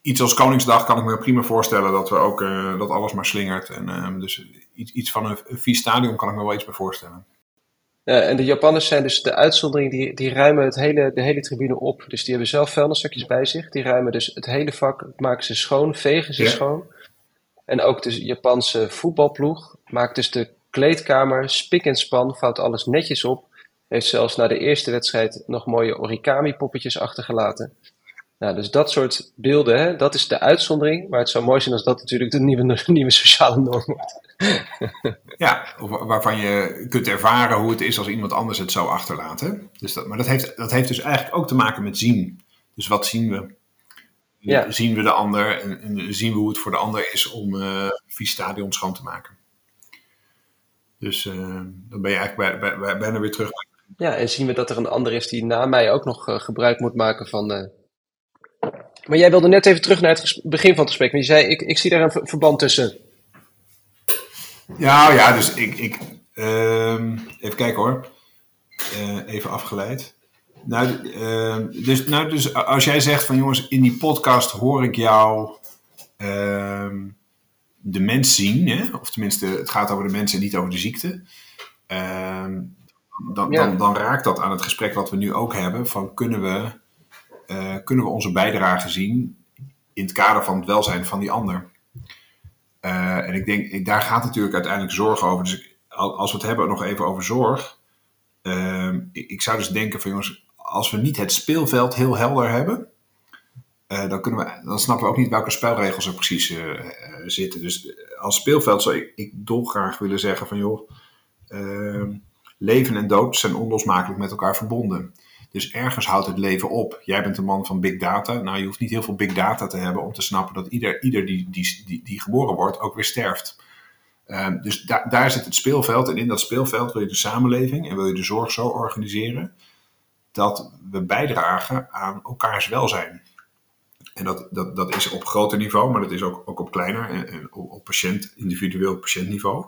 iets als Koningsdag kan ik me prima voorstellen dat we ook dat alles maar slingert. En, dus iets, iets van een, een vies stadion kan ik me wel iets bij voorstellen. Uh, en de Japanners zijn dus de uitzondering, die, die ruimen het hele, de hele tribune op. Dus die hebben zelf vuilniszakjes bij zich. Die ruimen dus het hele vak, maken ze schoon, vegen ze ja. schoon. En ook de Japanse voetbalploeg maakt dus de kleedkamer spik en span, vouwt alles netjes op. Heeft zelfs na de eerste wedstrijd nog mooie origami-poppetjes achtergelaten. Nou, dus dat soort beelden, hè, dat is de uitzondering. Maar het zou mooi zijn als dat natuurlijk de nieuwe, nieuwe sociale norm wordt. ja, waarvan je kunt ervaren hoe het is als iemand anders het zou achterlaten. Dus dat, maar dat heeft, dat heeft dus eigenlijk ook te maken met zien. Dus wat zien we? Ja. Zien we de ander en, en, zien we hoe het voor de ander is om uh, vies stadion schoon te maken. Dus uh, dan ben je eigenlijk bij, bij, bijna weer terug. Ja, en zien we dat er een ander is die na mij ook nog uh, gebruik moet maken van... Maar jij wilde net even terug naar het begin van het gesprek. Want je zei, ik, ik zie daar een verband tussen. Ja, ja, dus ik, ik uh, even kijken hoor. Uh, even afgeleid. Nou, uh, dus, nou, dus als jij zegt van jongens, in die podcast hoor ik jou ehm, de mens zien, hè? of tenminste, het gaat over de mensen en niet over de ziekte. Ehm, dan, dan, dan, raakt dat aan het gesprek wat we nu ook hebben. Van kunnen we, uh, kunnen we onze bijdrage zien in het kader van het welzijn van die ander? Uh, en ik denk, ik, daar gaat natuurlijk uiteindelijk zorg over. Dus als we het hebben nog even over zorg. Uh, ik, zou dus denken van jongens, als we niet het speelveld heel helder hebben. Uh, dan, kunnen we, dan snappen we ook niet welke spelregels er precies zitten. Dus als speelveld zou ik, ik dolgraag willen zeggen van joh Ehm, leven en dood zijn onlosmakelijk met elkaar verbonden. Dus ergens houdt het leven op. Jij bent een man van big data. Nou, je hoeft niet heel veel big data te hebben om te snappen dat ieder, ieder die, die, die, die geboren wordt ook weer sterft. Ehm, dus da daar zit het speelveld. En in dat speelveld wil je de samenleving en wil je de zorg zo organiseren dat we bijdragen aan elkaars welzijn. En dat, dat, dat is op groter niveau, maar dat is ook, ook op kleiner en, op, patiënt, individueel patiëntniveau.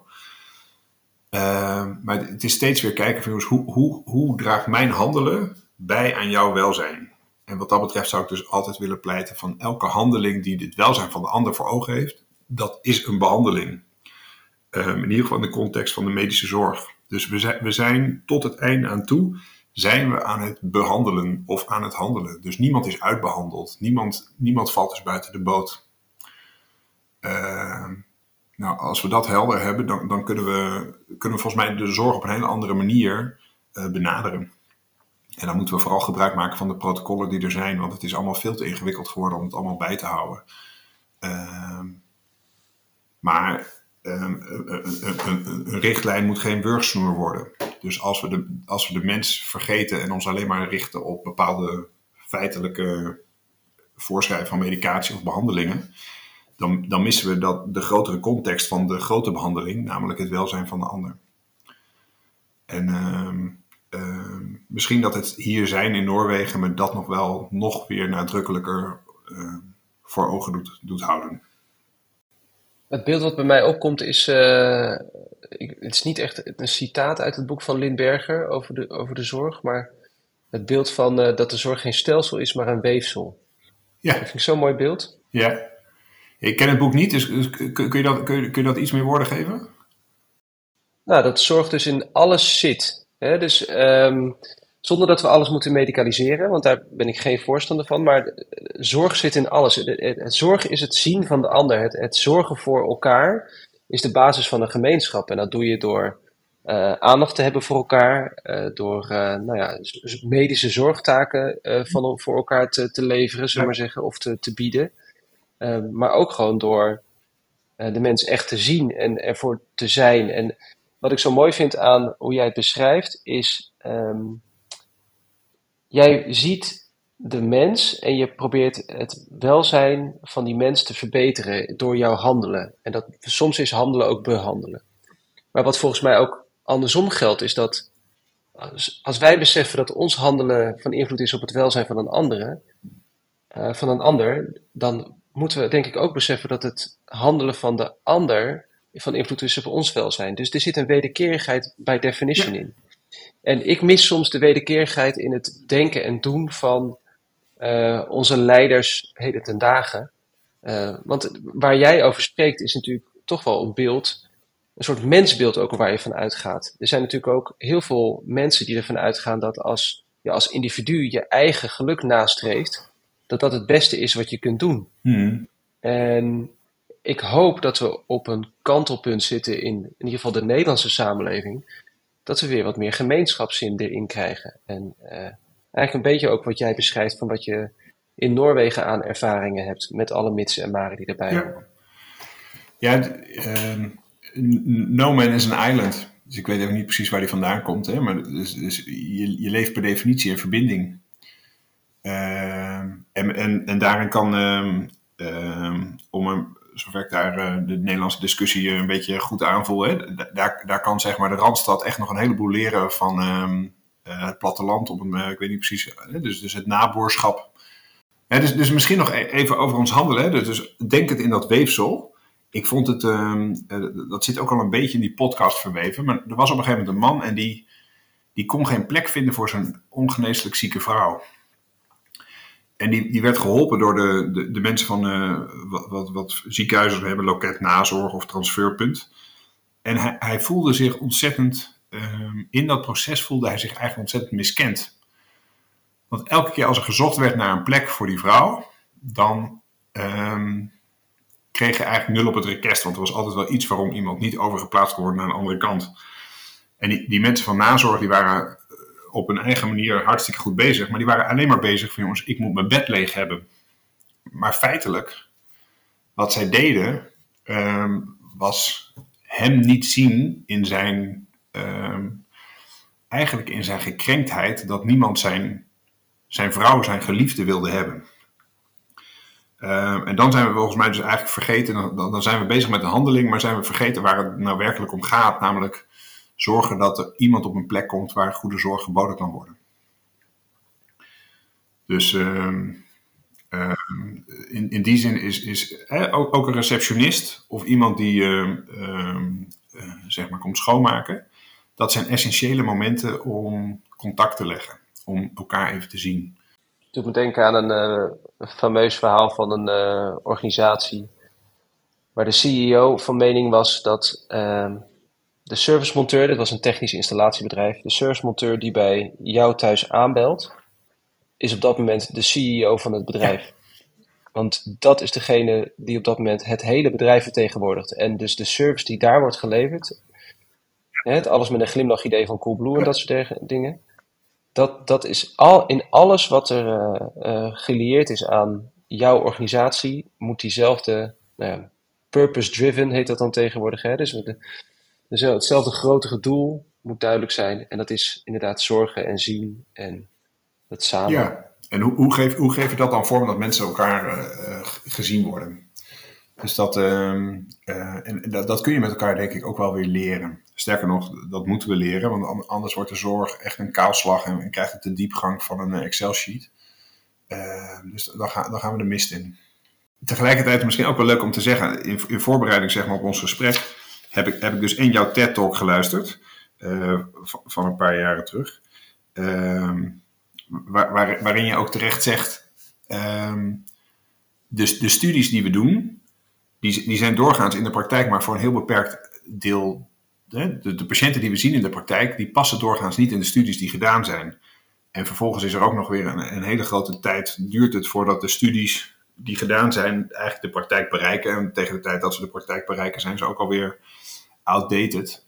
Ehm, maar het is steeds weer kijken van hoe, hoe, hoe draagt mijn handelen bij aan jouw welzijn? En wat dat betreft zou ik dus altijd willen pleiten van elke handeling die het welzijn van de ander voor ogen heeft, dat is een behandeling. Um, in ieder geval in de context van de medische zorg. Dus we zijn, we zijn tot het einde aan toe, zijn we aan het behandelen of aan het handelen. Dus niemand is uitbehandeld. Niemand, niemand valt dus buiten de boot. Uh, nou, als we dat helder hebben, dan, dan kunnen, we, kunnen we volgens mij de zorg op een hele andere manier uh, benaderen. En dan moeten we vooral gebruik maken van de protocollen die er zijn, want het is allemaal veel te ingewikkeld geworden om het allemaal bij te houden. Uh, maar uh, een, richtlijn moet geen wurgsnoer worden. Dus als we, de, als we de mens vergeten en ons alleen maar richten op bepaalde feitelijke voorschrijven van medicatie of behandelingen, dan, dan missen we dat, de grotere context van de grote behandeling, namelijk het welzijn van de ander. En uh, uh, misschien dat het hier zijn in Noorwegen me dat nog wel nog weer nadrukkelijker uh, voor ogen doet, doet houden. Het beeld wat bij mij opkomt is, uh, ik, het is niet echt een citaat uit het boek van Lindberger over de, over de zorg, maar het beeld van uh, dat de zorg geen stelsel is, maar een weefsel. Ja. Dat vind ik zo'n mooi beeld. Ja, ik ken het boek niet, dus, dus kun, je dat, kun, je, kun je dat iets meer woorden geven? Nou, dat zorgt dus in alles zit. Hè? Dus um, zonder dat we alles moeten medicaliseren, want daar ben ik geen voorstander van. Maar zorg zit in alles. Het, het, het zorg is het zien van de ander. Het, het, zorgen voor elkaar is de basis van een gemeenschap. En dat doe je door uh, aandacht te hebben voor elkaar, uh, door uh, nou ja, medische zorgtaken van, voor elkaar te, te leveren, zullen we maar zeggen, of te, te bieden. Ehm, maar ook gewoon door de mens echt te zien en ervoor te zijn. En wat ik zo mooi vind aan hoe jij het beschrijft, is um, jij ziet de mens en je probeert het welzijn van die mens te verbeteren door jouw handelen. En dat, soms is handelen ook behandelen. Maar wat volgens mij ook andersom geldt, is dat als, wij beseffen dat ons handelen van invloed is op het welzijn van een andere, uh, van een ander, dan moeten we denk ik ook beseffen dat het handelen van de ander van invloed is op ons welzijn. Dus er zit een wederkerigheid bij definition in. En ik mis soms de wederkerigheid in het denken en doen van uh, onze leiders heden ten dagen. Uh, want waar jij over spreekt is natuurlijk toch wel een beeld, een soort mensbeeld ook waar je van uitgaat. Er zijn natuurlijk ook heel veel mensen die ervan uitgaan dat als je als individu je eigen geluk nastreeft, dat dat het beste is wat je kunt doen. Hmm. En ik hoop dat we op een kantelpunt zitten in, in ieder geval de Nederlandse samenleving, dat we weer wat meer gemeenschapszin erin krijgen. En uh, eigenlijk een beetje ook wat jij beschrijft van wat je in Noorwegen aan ervaringen hebt met alle mitsen en maren die erbij horen. Ja, ja uh, no man is an island. Dus ik weet even niet precies waar die vandaan komt. Hè? Maar dus, dus je, je leeft per definitie in verbinding. Ehm, en, en, en daarin kan, um, um, om zover ik daar uh, de Nederlandse discussie een beetje goed aanvoel, hè, daar, daar kan zeg maar de Randstad echt nog een heleboel leren van uh, het platteland op een, ik weet niet precies, dus, dus het naboorschap. dus, dus misschien nog e-, even over ons handelen. Dus, dus denk het in dat weefsel. Ik vond het, dat zit ook al een beetje in die podcast verweven, maar er was op een gegeven moment een man en die, die kon geen plek vinden voor zijn ongeneeslijk zieke vrouw. En die, die werd geholpen door de, de, de mensen van uh, wat, wat, ziekenhuizen hebben, loket nazorg of transferpunt. En hij, hij voelde zich ontzettend, uh, in dat proces voelde hij zich eigenlijk ontzettend miskend. Want elke keer als er gezocht werd naar een plek voor die vrouw, dan um, kreeg je eigenlijk nul op het request. Want er was altijd wel iets waarom iemand niet overgeplaatst kon worden naar een andere kant. En die, die mensen van nazorg die waren eh, op hun eigen manier hartstikke goed bezig. Maar die waren alleen maar bezig van jongens, ik moet mijn bed leeg hebben. Maar feitelijk, wat zij deden, um, was hem niet zien in zijn, um, eigenlijk in zijn gekrenktheid dat niemand zijn, zijn vrouw, zijn geliefde wilde hebben. Uh, en dan zijn we volgens mij dus eigenlijk vergeten, dan, dan zijn we bezig met de handeling, maar zijn we vergeten waar het nou werkelijk om gaat. Namelijk zorgen dat er iemand op een plek komt waar goede zorg geboden kan worden. Dus uh, uh, in, in die zin is, is ook, een receptionist of iemand die ehm, eh, zeg maar komt schoonmaken, dat zijn essentiële momenten om contact te leggen, om elkaar even te zien. Ik moet denken aan een, uh, een fameus verhaal van een uh, organisatie waar de CEO van mening was dat de servicemonteur, dit was een technisch installatiebedrijf, de servicemonteur die bij jou thuis aanbelt, is op dat moment de CEO van het bedrijf. Want dat is degene die op dat moment het hele bedrijf vertegenwoordigt. En dus de service die daar wordt geleverd, het alles met een glimlach idee van Coolblue en dat soort dingen dat, dat is al, in alles wat er uh, gelieerd is aan jouw organisatie, moet diezelfde nou purpose-driven heet dat dan tegenwoordig. Hè? Dus de, de, hetzelfde grotere doel moet duidelijk zijn. En dat is inderdaad zorgen en zien en het samen. Ja, en hoe, hoe, geef, hoe geef je dat dan vorm dat mensen elkaar uh, gezien worden? Dus dat, uh, en dat, dat, kun je met elkaar denk ik ook wel weer leren. Sterker nog, dat moeten we leren, want anders wordt de zorg echt een kaalslag en, krijgt het de diepgang van een Excel-sheet. Uh, dus dan, dan, gaan we de mist in. Tegelijkertijd misschien ook wel leuk om te zeggen, in, in voorbereiding zeg maar, op ons gesprek, heb ik, heb ik dus in jouw TED-talk geluisterd, uh, van, een paar jaren terug. Ehm, waar, waar, waarin je ook terecht zegt, dus de studies die we doen, die, die zijn doorgaans in de praktijk maar voor een heel beperkt deel. De, de, de, patiënten die we zien in de praktijk, die passen doorgaans niet in de studies die gedaan zijn. En vervolgens is er ook nog weer een, een hele grote tijd, duurt het voordat de studies die gedaan zijn eigenlijk de praktijk bereiken. En tegen de tijd dat ze de praktijk bereiken zijn ze ook alweer outdated.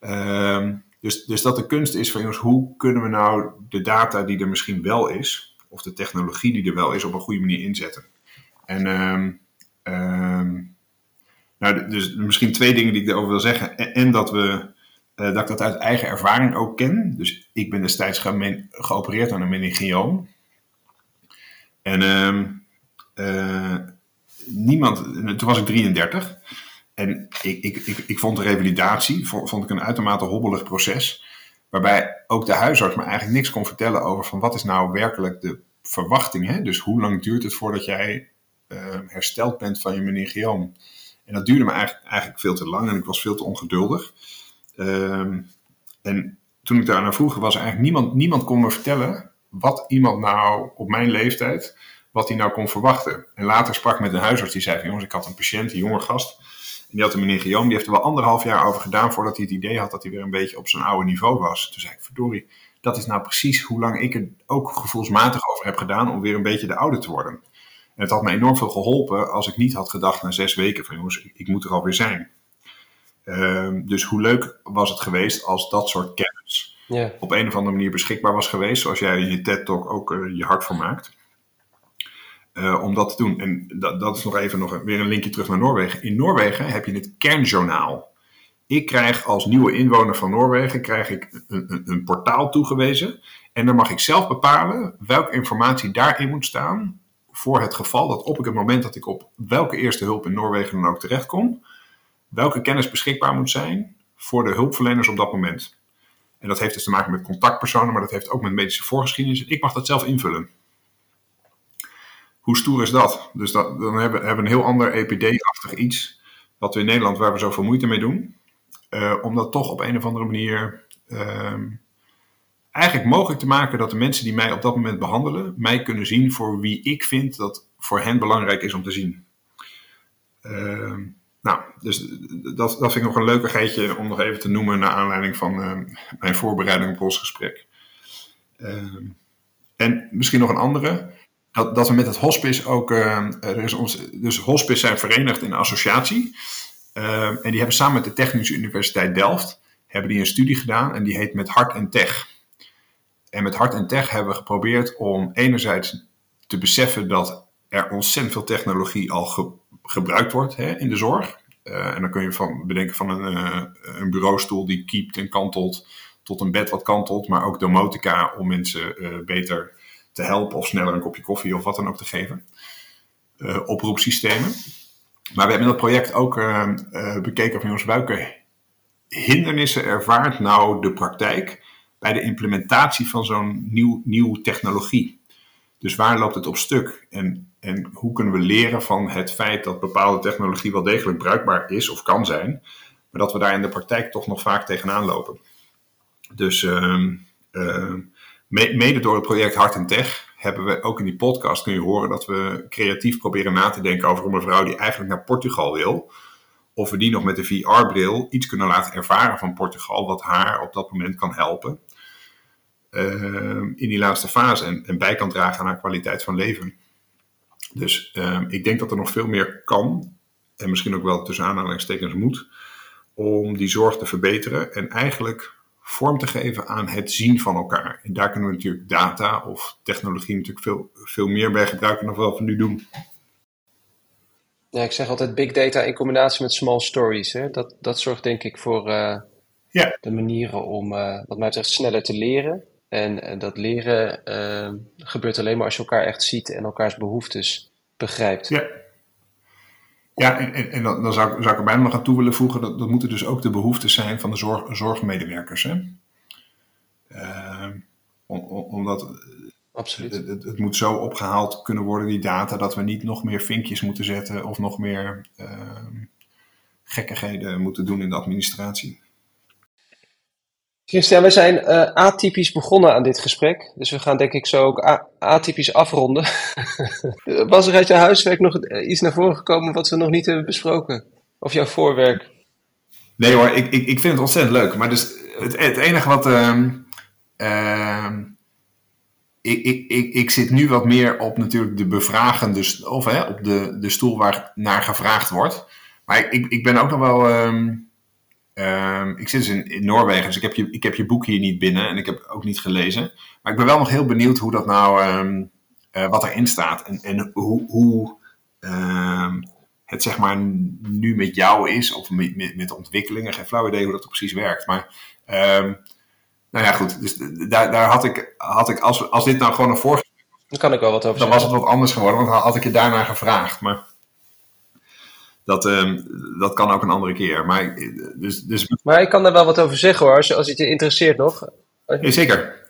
Um, dus, dus dat de kunst is van jongens, hoe kunnen we nou de data die er misschien wel is, of de technologie die er wel is, op een goede manier inzetten. En um, Um, nou, dus misschien twee dingen die ik erover wil zeggen. En, dat, we, uh, dat ik dat uit eigen ervaring ook ken. Dus ik ben destijds ge geopereerd aan een meningioom. En uh, niemand, toen was ik 33. En ik, ik, ik, ik vond de revalidatie vond, ik een uitermate hobbelig proces. Waarbij ook de huisarts me eigenlijk niks kon vertellen over van wat is nou werkelijk de verwachting. Hè? Dus hoe lang duurt het voordat jij uh, hersteld bent van je meningioom. En dat duurde me eigenlijk, eigenlijk veel te lang en ik was veel te ongeduldig. Um, en toen ik daar naar vroeg, was eigenlijk niemand, niemand kon me vertellen wat iemand nou op mijn leeftijd, wat hij nou kon verwachten. En later sprak ik met een huisarts die zei van, jongens, ik had een patiënt, een jonge gast, en die had een meningioom, die heeft er wel anderhalf jaar over gedaan voordat hij het idee had dat hij weer een beetje op zijn oude niveau was. Toen zei ik, verdorie, dat is nou precies hoe lang ik er ook gevoelsmatig over heb gedaan om weer een beetje de oude te worden. En het had me enorm veel geholpen als ik niet had gedacht na zes weken van jongens, ik, ik moet er alweer zijn. Um, dus hoe leuk was het geweest als dat soort kennis yeah. op een of andere manier beschikbaar was geweest, zoals jij in je TED-talk ook uh, je hart voor maakt. Uh, om dat te doen. En dat, dat is nog even nog weer een linkje terug naar Noorwegen. In Noorwegen heb je het kernjournaal. Ik krijg als nieuwe inwoner van Noorwegen krijg ik een, een, een portaal toegewezen. En dan mag ik zelf bepalen welke informatie daarin moet staan voor het geval dat op het moment dat ik op welke eerste hulp in Noorwegen dan ook terechtkom, welke kennis beschikbaar moet zijn voor de hulpverleners op dat moment. En dat heeft dus te maken met contactpersonen, maar dat heeft ook met medische voorgeschiedenis. Ik mag dat zelf invullen. Hoe stoer is dat? Dus dat, dan hebben, we een heel ander EPD-achtig iets, wat we in Nederland, waar we zoveel moeite mee doen, uh, om dat toch op een of andere manier uh, eigenlijk mogelijk te maken dat de mensen die mij op dat moment behandelen, mij kunnen zien voor wie ik vind dat voor hen belangrijk is om te zien. Uh, nou, dus dat, dat vind ik nog een leukigheidje om nog even te noemen naar aanleiding van mijn voorbereiding op ons gesprek. Ehm, en misschien nog een andere. Dat, we met het hospice ook. er is ons, dus hospice zijn verenigd in een associatie. Ehm, en die hebben samen met de Technische Universiteit Delft hebben die een studie gedaan en die heet Met Hart en Tech. En met Hart en Tech hebben we geprobeerd om enerzijds te beseffen dat er ontzettend veel technologie al gebruikt wordt hè, in de zorg. Uh, en dan kun je van, bedenken van een, een bureaustoel die kiept en kantelt, tot een bed wat kantelt, maar ook domotica om mensen uh, beter te helpen of sneller een kopje koffie of wat dan ook te geven. oproepsystemen. Maar we hebben in dat project ook bekeken van jongens, welke hindernissen ervaart nou de praktijk bij de implementatie van zo'n nieuw, nieuw technologie? Dus waar loopt het op stuk? En, en hoe kunnen we leren van het feit dat bepaalde technologie wel degelijk bruikbaar is of kan zijn, maar dat we daar in de praktijk toch nog vaak tegenaan lopen? Dus uh, uh, mede door het project Hart en Tech hebben we ook in die podcast kun je horen dat we creatief proberen na te denken over een mevrouw die eigenlijk naar Portugal wil of we die nog met de VR-bril iets kunnen laten ervaren van Portugal, wat haar op dat moment kan helpen uh, in die laatste fase en, bij kan dragen aan haar kwaliteit van leven. Dus uh, ik denk dat er nog veel meer kan, en misschien ook wel tussen aanhalingstekens moet, om die zorg te verbeteren en eigenlijk vorm te geven aan het zien van elkaar. En daar kunnen we natuurlijk data of technologie natuurlijk veel, veel meer bij gebruiken dan wat we nu doen. Ja, ik zeg altijd big data in combinatie met small stories. Hè? Dat, dat zorgt denk ik voor uh, ja. de manieren om, uh, wat mij betreft, sneller te leren. En, en dat leren uh, gebeurt alleen maar als je elkaar echt ziet en elkaars behoeftes begrijpt. Ja, ja en, en, en dan, zou, zou ik er bijna nog aan toe willen voegen, dat, dat moeten dus ook de behoeftes zijn van de zorg, zorgmedewerkers. Hè? Om, omdat Absoluut. Het, het, moet zo opgehaald kunnen worden, die data, dat we niet nog meer vinkjes moeten zetten of nog meer uh, gekkigheden moeten doen in de administratie. Christian, we zijn uh, atypisch begonnen aan dit gesprek. Dus we gaan denk ik zo ook atypisch afronden. Was er uit je huiswerk nog iets naar voren gekomen wat we nog niet hebben besproken? Of jouw voorwerk? Nee hoor, ik, ik, ik vind het ontzettend leuk. Maar dus het, het enige wat... Uh, ik, ik, ik, ik zit nu wat meer op natuurlijk de bevragende, of hè, op de, de stoel waar naar gevraagd wordt. Maar ik, ik ben ook nog wel. Um, um, ik zit dus in, in, Noorwegen, dus ik heb, je, ik heb je boek hier niet binnen en ik heb ook niet gelezen. Maar ik ben wel nog heel benieuwd hoe dat nou. Um, uh, wat erin staat en, en hoe, hoe het zeg maar nu met jou is, of met, met, met de ontwikkelingen. Geen flauw idee hoe dat precies werkt. Maar nou ja, goed. Dus daar, daar had ik, had ik als, als dit nou gewoon een vorige. Dan kan ik wel wat over Dan was het wat anders geworden, want dan had ik je daarna gevraagd. Maar dat, um, dat kan ook een andere keer. Maar, dus, dus... maar ik kan daar wel wat over zeggen hoor, als, als het je interesseert nog. Ja, zeker.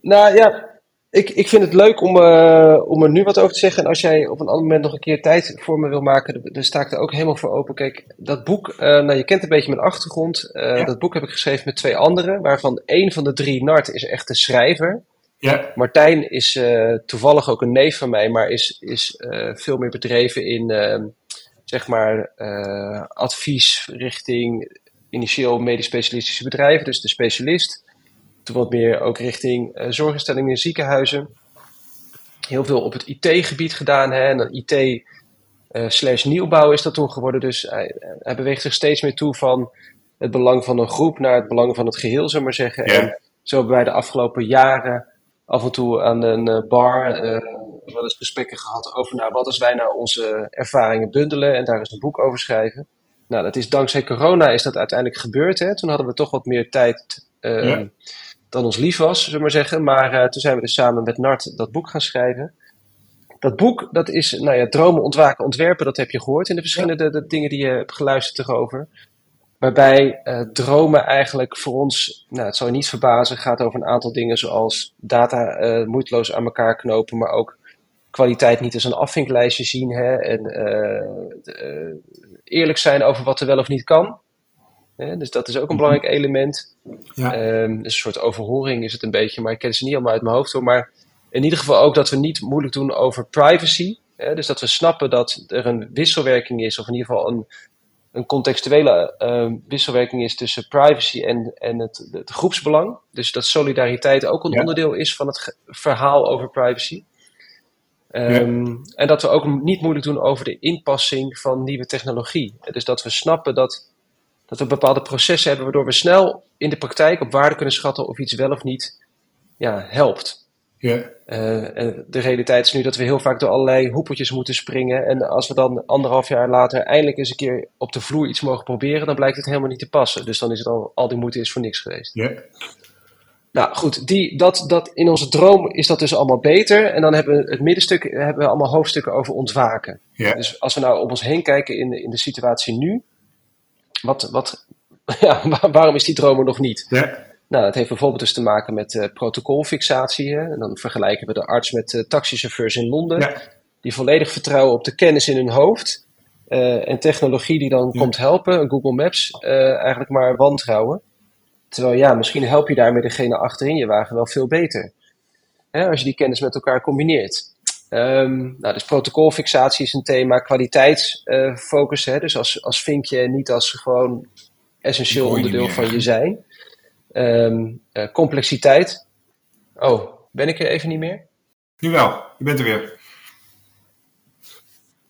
Nou ja, ik, ik vind het leuk om, uh, om er nu wat over te zeggen. En als jij op een ander moment nog een keer tijd voor me wil maken, dan sta ik er ook helemaal voor open. Kijk, dat boek, uh, nou je kent een beetje mijn achtergrond. Uh, ja. Dat boek heb ik geschreven met twee anderen, waarvan één van de drie, Nart, is echt de schrijver. Ja. Martijn is toevallig ook een neef van mij, maar is, is veel meer bedreven in, ehm, zeg maar, advies richting initieel medisch specialistische bedrijven, dus de specialist. Toen wat meer ook richting zorginstellingen en ziekenhuizen. Heel veel op het IT-gebied gedaan. Hè? En dan IT slash nieuwbouw is dat toen geworden. Dus hij, hij, beweegt zich steeds meer toe van het belang van een groep naar het belang van het geheel, zullen we maar zeggen. Ja. En zo hebben wij de afgelopen jaren af en toe aan een uh, bar uh, wel eens gesprekken gehad over nou, wat als wij nou onze ervaringen bundelen en daar eens een boek over schrijven. Nou, dat is dankzij corona is dat uiteindelijk gebeurd. Hè? Toen hadden we toch wat meer tijd uh, ja dan ons lief was, zullen we maar zeggen. Maar uh, toen zijn we dus samen met Nart dat boek gaan schrijven. Dat boek, dat is, nou ja, dromen, ontwaken, ontwerpen, dat heb je gehoord in de verschillende de, dingen die je hebt geluisterd erover. Waarbij uh, dromen eigenlijk voor ons, nou het zal je niet verbazen, gaat over een aantal dingen zoals data uh, moeiteloos aan elkaar knopen, maar ook kwaliteit niet als een afvinklijstje zien hè, en eerlijk zijn over wat er wel of niet kan. Hè? Dus dat is ook een belangrijk element. Ja. Um, dus een soort overhoring is het een beetje, maar ik ken ze niet allemaal uit mijn hoofd hoor. Maar in ieder geval ook dat we niet moeilijk doen over privacy. Hè? Dus dat we snappen dat er een wisselwerking is, of in ieder geval een, een contextuele uh, wisselwerking is tussen privacy en, en het, het, groepsbelang. Dus dat solidariteit ook een onderdeel is van het verhaal over privacy. Um, En dat we ook niet moeilijk doen over de inpassing van nieuwe technologie. Dus dat we snappen dat, dat we bepaalde processen hebben waardoor we snel in de praktijk op waarde kunnen schatten of iets wel of niet ja, helpt. Ja. Uh, de realiteit is nu dat we heel vaak door allerlei hoepeltjes moeten springen. En als we dan anderhalf jaar later eindelijk eens een keer op de vloer iets mogen proberen, dan blijkt het helemaal niet te passen. Dus dan is het al, al die moeite is voor niks geweest. Ja. Nou goed, die, dat, dat, in onze droom is dat dus allemaal beter. En dan hebben we het middenstuk hebben we allemaal hoofdstukken over ontwaken. Ja. Dus als we nou om ons heen kijken in, in de situatie nu, wat, wat, ja, waarom is die droom er nog niet? Ja. Nou, dat heeft bijvoorbeeld dus te maken met uh, protocolfixatie. Hè? En dan vergelijken we de arts met taxichauffeurs in Londen, die volledig vertrouwen op de kennis in hun hoofd uh, en technologie die dan komt helpen, Google Maps, eigenlijk maar wantrouwen. Terwijl ja, misschien help je daarmee degene achterin je wagen wel veel beter. Hè? Als je die kennis met elkaar combineert. Um, nou, dus protocolfixatie is een thema, kwaliteitsfocus. dus als, als vinkje niet als gewoon essentieel onderdeel van je zijn. Um, uh, complexiteit. Oh, ben ik er even niet meer? Nu wel, je bent er weer.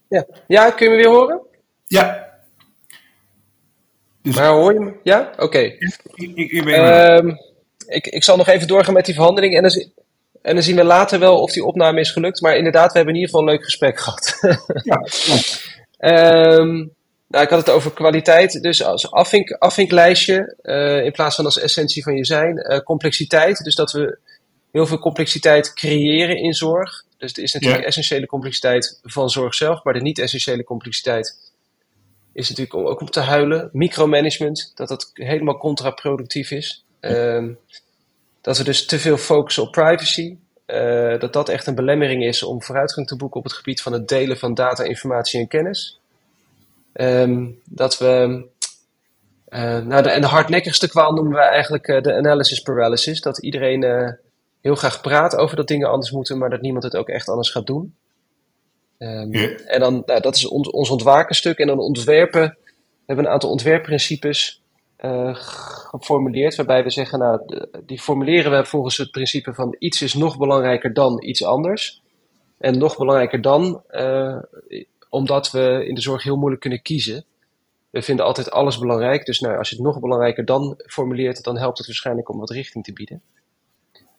Ja, ja kun je me weer horen? Ja. Dus... Maar hoor je me? Ja? Oké. Okay. Ik, ik, ik, um, ik, ik zal nog even doorgaan met die verhandeling en dan, en dan zien we later wel of die opname is gelukt. Maar inderdaad, we hebben in ieder geval een leuk gesprek gehad. ja. um, nou, ik had het over kwaliteit, dus als afvink, afvinklijstje uh, in plaats van als essentie van je zijn. Uh, complexiteit, dus dat we heel veel complexiteit creëren in zorg. Dus het is natuurlijk essentiële complexiteit van zorg zelf, maar de niet-essentiële complexiteit is natuurlijk ook om te huilen. Micromanagement, dat dat helemaal contraproductief is. Uh, dat we dus te veel focussen op privacy. Uh, dat dat echt een belemmering is om vooruitgang te boeken op het gebied van het delen van data, informatie en kennis. Um, dat we. Uh, nou, de, en de hardnekkigste kwaal noemen we eigenlijk uh, de analysis paralysis. Dat iedereen uh, heel graag praat over dat dingen anders moeten, maar dat niemand het ook echt anders gaat doen. Um, yeah. En dan, nou, dat is ons, ons ontwakenstuk. En dan ontwerpen, we hebben een aantal ontwerpprincipes geformuleerd, waarbij we zeggen, nou, die formuleren we volgens het principe van iets is nog belangrijker dan iets anders. En nog belangrijker dan omdat we in de zorg heel moeilijk kunnen kiezen. We vinden altijd alles belangrijk. Dus nou, als je het nog belangrijker dan formuleert, dan helpt het waarschijnlijk om wat richting te bieden.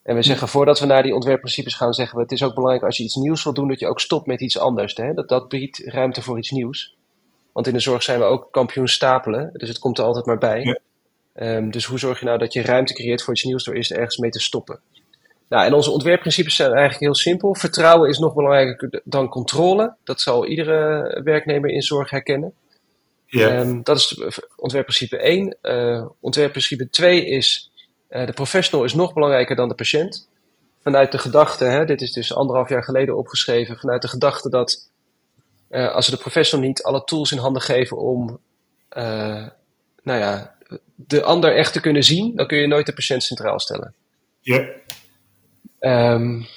En we zeggen voordat we naar die ontwerpprincipes gaan, zeggen we: het is ook belangrijk als je iets nieuws wil doen, dat je ook stopt met iets anders. Hè? Dat, dat biedt ruimte voor iets nieuws. Want in de zorg zijn we ook kampioen stapelen, dus het komt er altijd maar bij. Um, dus hoe zorg je nou dat je ruimte creëert voor iets nieuws door eerst ergens mee te stoppen? Nou, en onze ontwerpprincipes zijn eigenlijk heel simpel. Vertrouwen is nog belangrijker dan controle. Dat zal iedere werknemer in zorg herkennen. Ja. Um, dat is ontwerpprincipe 1. Uh, eh, ontwerpprincipe 2 is uh, de professional is nog belangrijker dan de patiënt. Vanuit de gedachte, hè, dit is dus anderhalf jaar geleden opgeschreven, vanuit de gedachte dat uh, als we de professional niet alle tools in handen geven om nou ja, de ander echt te kunnen zien, dan kun je nooit de patiënt centraal stellen. Ja. Um,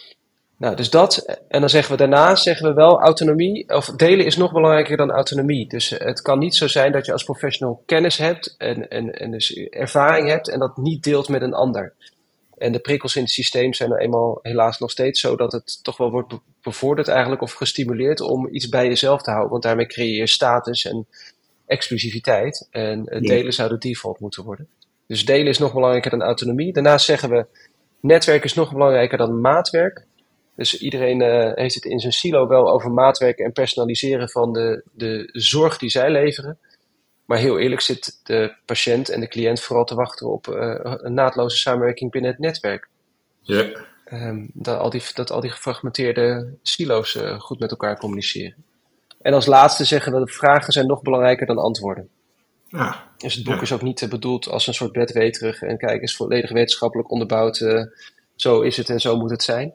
nou, dus dat. En dan zeggen we daarna, zeggen we wel, autonomie, of delen is nog belangrijker dan autonomie. Dus het kan niet zo zijn dat je als professional kennis hebt en, en, en dus ervaring hebt en dat niet deelt met een ander. En de prikkels in het systeem zijn er eenmaal helaas nog steeds zo dat het toch wel wordt bevorderd eigenlijk of gestimuleerd om iets bij jezelf te houden. Want daarmee creëer je status en exclusiviteit. En delen zou de default moeten worden. Dus delen is nog belangrijker dan autonomie. Daarnaast zeggen we, Netwerk is nog belangrijker dan maatwerk. Dus iedereen uh, heeft het in zijn silo wel over maatwerk en personaliseren van de, de zorg die zij leveren. Maar heel eerlijk zit de patiënt en de cliënt vooral te wachten op uh, een naadloze samenwerking binnen het netwerk. Ja. Um, dat, al die, dat al die gefragmenteerde silo's uh, goed met elkaar communiceren. En als laatste zeggen we, de vragen zijn nog belangrijker dan antwoorden. Ja. Dus het boek is ook niet bedoeld als een soort bedweterig en kijk, is volledig wetenschappelijk onderbouwd. Uh, zo is het en zo moet het zijn.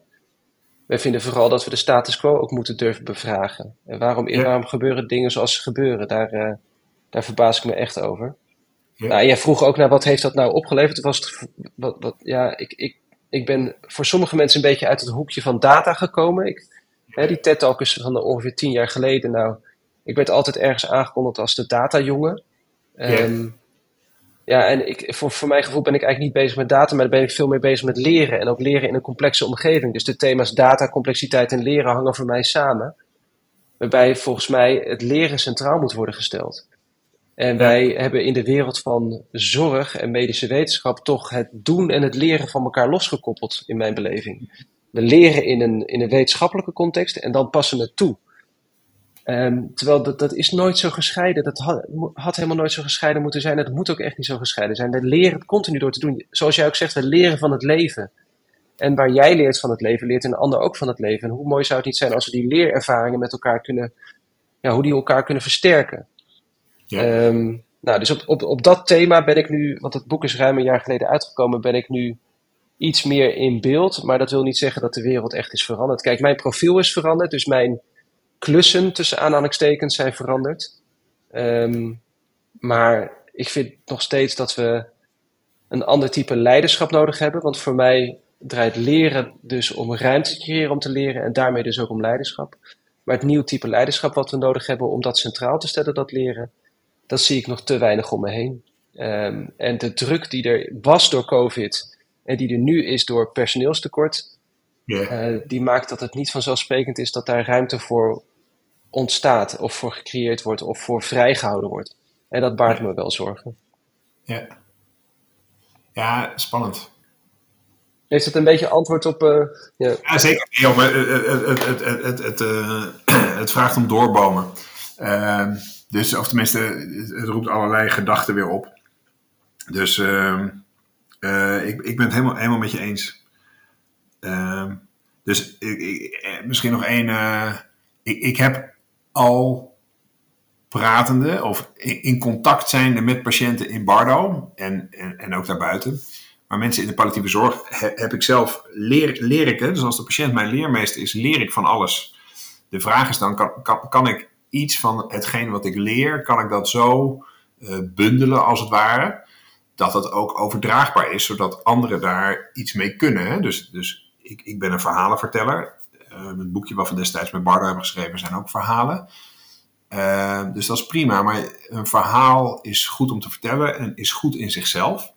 Wij vinden vooral dat we de status quo ook moeten durven bevragen. En waarom, waarom gebeuren dingen zoals ze gebeuren? Daar, uh, daar verbaas ik me echt over. Ja. Nou, jij vroeg ook naar wat heeft dat nou opgeleverd? Was het, wat, wat, ja, ik, ik, ik ben voor sommige mensen een beetje uit het hoekje van data gekomen. Ik Hè, die TED-talk is van ongeveer tien jaar geleden. Nou, ik werd altijd ergens aangekondigd als de data-jongen. Ehm, ja, en ik, voor, voor mijn gevoel ben ik eigenlijk niet bezig met data, maar ben ik veel meer bezig met leren. En ook leren in een complexe omgeving. Dus de thema's data, complexiteit en leren hangen voor mij samen. Waarbij volgens mij het leren centraal moet worden gesteld. En wij hebben in de wereld van zorg en medische wetenschap toch het doen en het leren van elkaar losgekoppeld, in mijn beleving. We leren in een, in een wetenschappelijke context en dan passen we het toe. Ehm, terwijl dat, dat is nooit zo gescheiden. Dat had, had, helemaal nooit zo gescheiden moeten zijn. Dat moet ook echt niet zo gescheiden zijn. We leren het continu door te doen. Zoals jij ook zegt, we leren van het leven. En waar jij leert van het leven, leert een ander ook van het leven. En hoe mooi zou het niet zijn als we die leerervaringen met elkaar kunnen, ja, hoe die elkaar kunnen versterken. Ja. Ehm, nou, dus op, op, op dat thema ben ik nu, want het boek is ruim een jaar geleden uitgekomen, ben ik nu iets meer in beeld. Maar dat wil niet zeggen dat de wereld echt is veranderd. Kijk, mijn profiel is veranderd, dus mijn klussen tussen aanhalingstekens zijn veranderd. Ehm, maar ik vind nog steeds dat we een ander type leiderschap nodig hebben. Want voor mij draait leren dus om ruimte te creëren om te leren en daarmee dus ook om leiderschap. Maar het nieuwe type leiderschap wat we nodig hebben om dat centraal te stellen, dat leren, dat zie ik nog te weinig om me heen. Ehm, en de druk die er was door COVID en die er nu is door personeelstekort, uh, die maakt dat het niet vanzelfsprekend is dat daar ruimte voor ontstaat of voor gecreëerd wordt of voor vrijgehouden wordt. En dat baart me wel zorgen. Ja, ja spannend. Heeft het een beetje antwoord op. Uh, ja. ja. zeker. Ja, maar het, het, het, het, het, uh, het vraagt om doorbomen. Uh, dus, of tenminste, het roept allerlei gedachten weer op. Dus ehm, eh, ik, ik ben het helemaal, helemaal met je eens. Ehm, dus ik, ik, misschien nog één. ik, ik heb al pratende of in contact zijnde met patiënten in Bardo en, en, en ook daarbuiten. Maar mensen in de palliatieve zorg heb ik zelf, leer, leer ik, hè, dus als de patiënt mijn leermeester is, leer ik van alles. De vraag is dan, kan, kan, kan ik iets van hetgeen wat ik leer, kan ik dat zo uh, bundelen als het ware, dat het ook overdraagbaar is, zodat anderen daar iets mee kunnen. Hè? Dus, dus ik, ik ben een verhalenverteller. Uh, het boekje wat we destijds met Bardo hebben geschreven zijn ook verhalen. Uh, dus dat is prima, maar een verhaal is goed om te vertellen en is goed in zichzelf.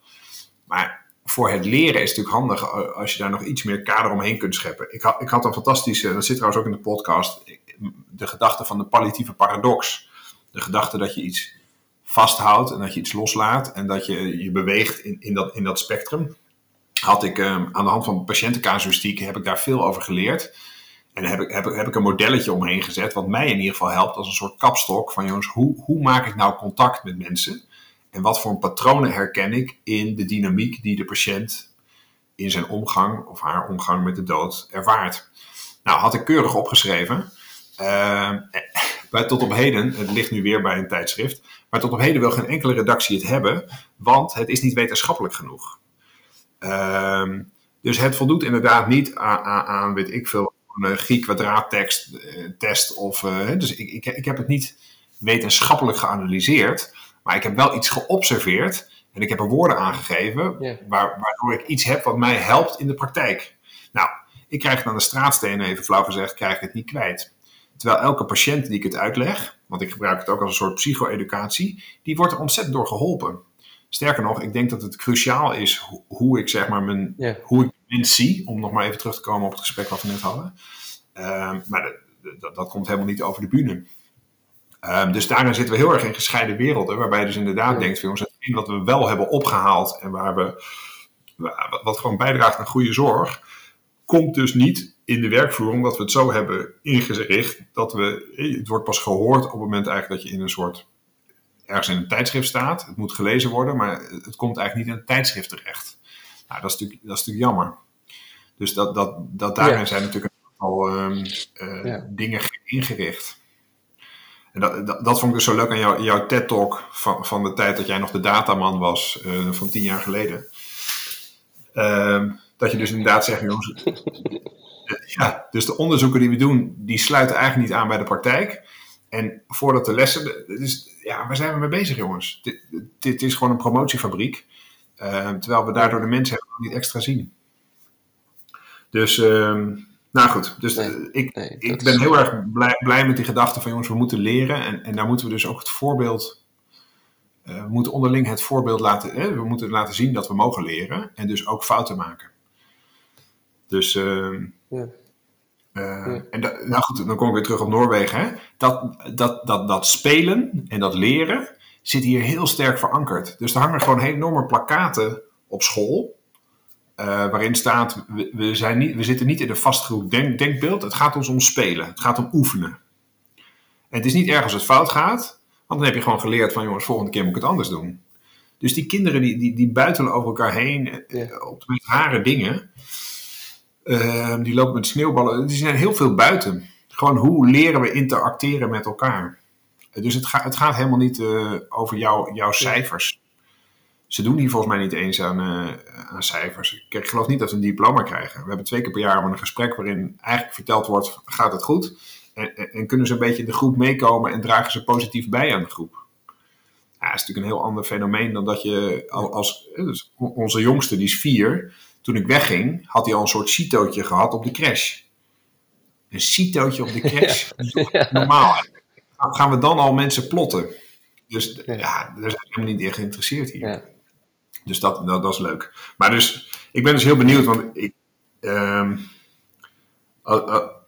Maar voor het leren is het natuurlijk handig als je daar nog iets meer kader omheen kunt scheppen. Ik had, ik had een fantastische, dat zit trouwens ook in de podcast, de gedachte van de palliatieve paradox. De gedachte dat je iets vasthoudt en dat je iets loslaat en dat je je beweegt in, in, dat, in dat spectrum. Had ik um, aan de hand van patiëntencasuïstiek heb ik daar veel over geleerd. En heb ik, heb, heb ik een modelletje omheen gezet, wat mij in ieder geval helpt als een soort kapstok van jongens, hoe, hoe maak ik nou contact met mensen? En wat voor patronen herken ik in de dynamiek die de patiënt in zijn omgang of haar omgang met de dood ervaart? Nou, had ik keurig opgeschreven. Uh, tot op heden, het ligt nu weer bij een tijdschrift, maar tot op heden wil geen enkele redactie het hebben, want het is niet wetenschappelijk genoeg. Uh, dus het voldoet inderdaad niet aan, aan, aan weet ik veel, een Griek-kwadraattekst eh, test. Of, uh, dus ik, ik, ik heb het niet wetenschappelijk geanalyseerd. Maar ik heb wel iets geobserveerd en ik heb er woorden aangegeven, waar, waardoor ik iets heb wat mij helpt in de praktijk. Nou, ik krijg het aan de straatstenen, even flauw gezegd, krijg ik het niet kwijt. Terwijl elke patiënt die ik het uitleg, want ik gebruik het ook als een soort psycho-educatie, die wordt er ontzettend door geholpen. Sterker nog, ik denk dat het cruciaal is hoe ik zeg maar mijn, hoe ik om nog maar even terug te komen op het gesprek wat we net hadden. Uh, maar dat, dat komt helemaal niet over de bühne. Um, dus daarin zitten we heel erg in gescheiden werelden, waarbij je dus inderdaad denkt, jongens, hetgeen wat we wel hebben opgehaald en waar we, wat gewoon bijdraagt aan goede zorg, komt dus niet in de werkvoering, omdat we het zo hebben ingericht dat we, het wordt pas gehoord op het moment eigenlijk dat je in een soort, ergens in een tijdschrift staat. Het moet gelezen worden, maar het komt eigenlijk niet in een tijdschrift terecht. Nou, dat is natuurlijk, dat is natuurlijk jammer. Dus dat, dat, dat daarin zijn natuurlijk al um, uh, ja. dingen ingericht. En dat, dat, dat, vond ik dus zo leuk aan jou, jouw TED-talk van, van de tijd dat jij nog de dataman was, uh, van tien jaar geleden. Uh, dat je dus inderdaad zegt, jongens, ja, dus de onderzoeken die we doen, die sluiten eigenlijk niet aan bij de praktijk. En voordat de lessen, dus, ja, waar zijn we mee bezig jongens? Dit, dit is gewoon een promotiefabriek. Uh, terwijl we daardoor de mensen niet extra zien. Dus, uh, Nou goed, dus Nee, ik, nee, ik ben is- heel erg blij, blij met die gedachte van jongens, we moeten leren. En, en daar moeten we dus ook het voorbeeld. eh, we moeten onderling het voorbeeld laten. We moeten laten zien dat we mogen leren. En dus ook fouten maken. Dus. ehm, Ja. eh, Ja. En nou goed, dan kom ik weer terug op Noorwegen. Hè. Dat, dat, dat, dat spelen en dat leren zit hier heel sterk verankerd. Dus er hangen gewoon enorme plakaten op school. eh, waarin staat, we, we, zijn niet, we zitten niet in een vastgeroep denk, denkbeeld. Het gaat ons om spelen. Het gaat om oefenen. En het is niet erg als het fout gaat. Want dan heb je gewoon geleerd van jongens, volgende keer moet ik het anders doen. Dus die kinderen die, die, die buitelen over elkaar heen eh, op de rare dingen. Ehm, die lopen met sneeuwballen. Die zijn heel veel buiten. Gewoon hoe leren we interacteren met elkaar. Eh, Dus het, gaat het gaat helemaal niet eh, over jou, jouw cijfers. Ze doen hier volgens mij niet eens aan, eh, aan cijfers. Ik geloof niet dat ze een diploma krijgen. We hebben twee keer per jaar een gesprek waarin eigenlijk verteld wordt: gaat het goed? En, en, en kunnen ze een beetje in de groep meekomen en dragen ze positief bij aan de groep? Ja, dat is natuurlijk een heel ander fenomeen dan dat je al- als. dus onze jongste, die is vier. Toen ik wegging, had hij al een soort citootje gehad op de crash. Een citootje op de crash. Toch Normaal. Gaan we dan al mensen plotten? Dus Ja. ja, daar zijn helemaal niet in geïnteresseerd hier. Ja. Dus dat, dat, dat is leuk. Maar dus, ik ben dus heel benieuwd, want ik, ehm,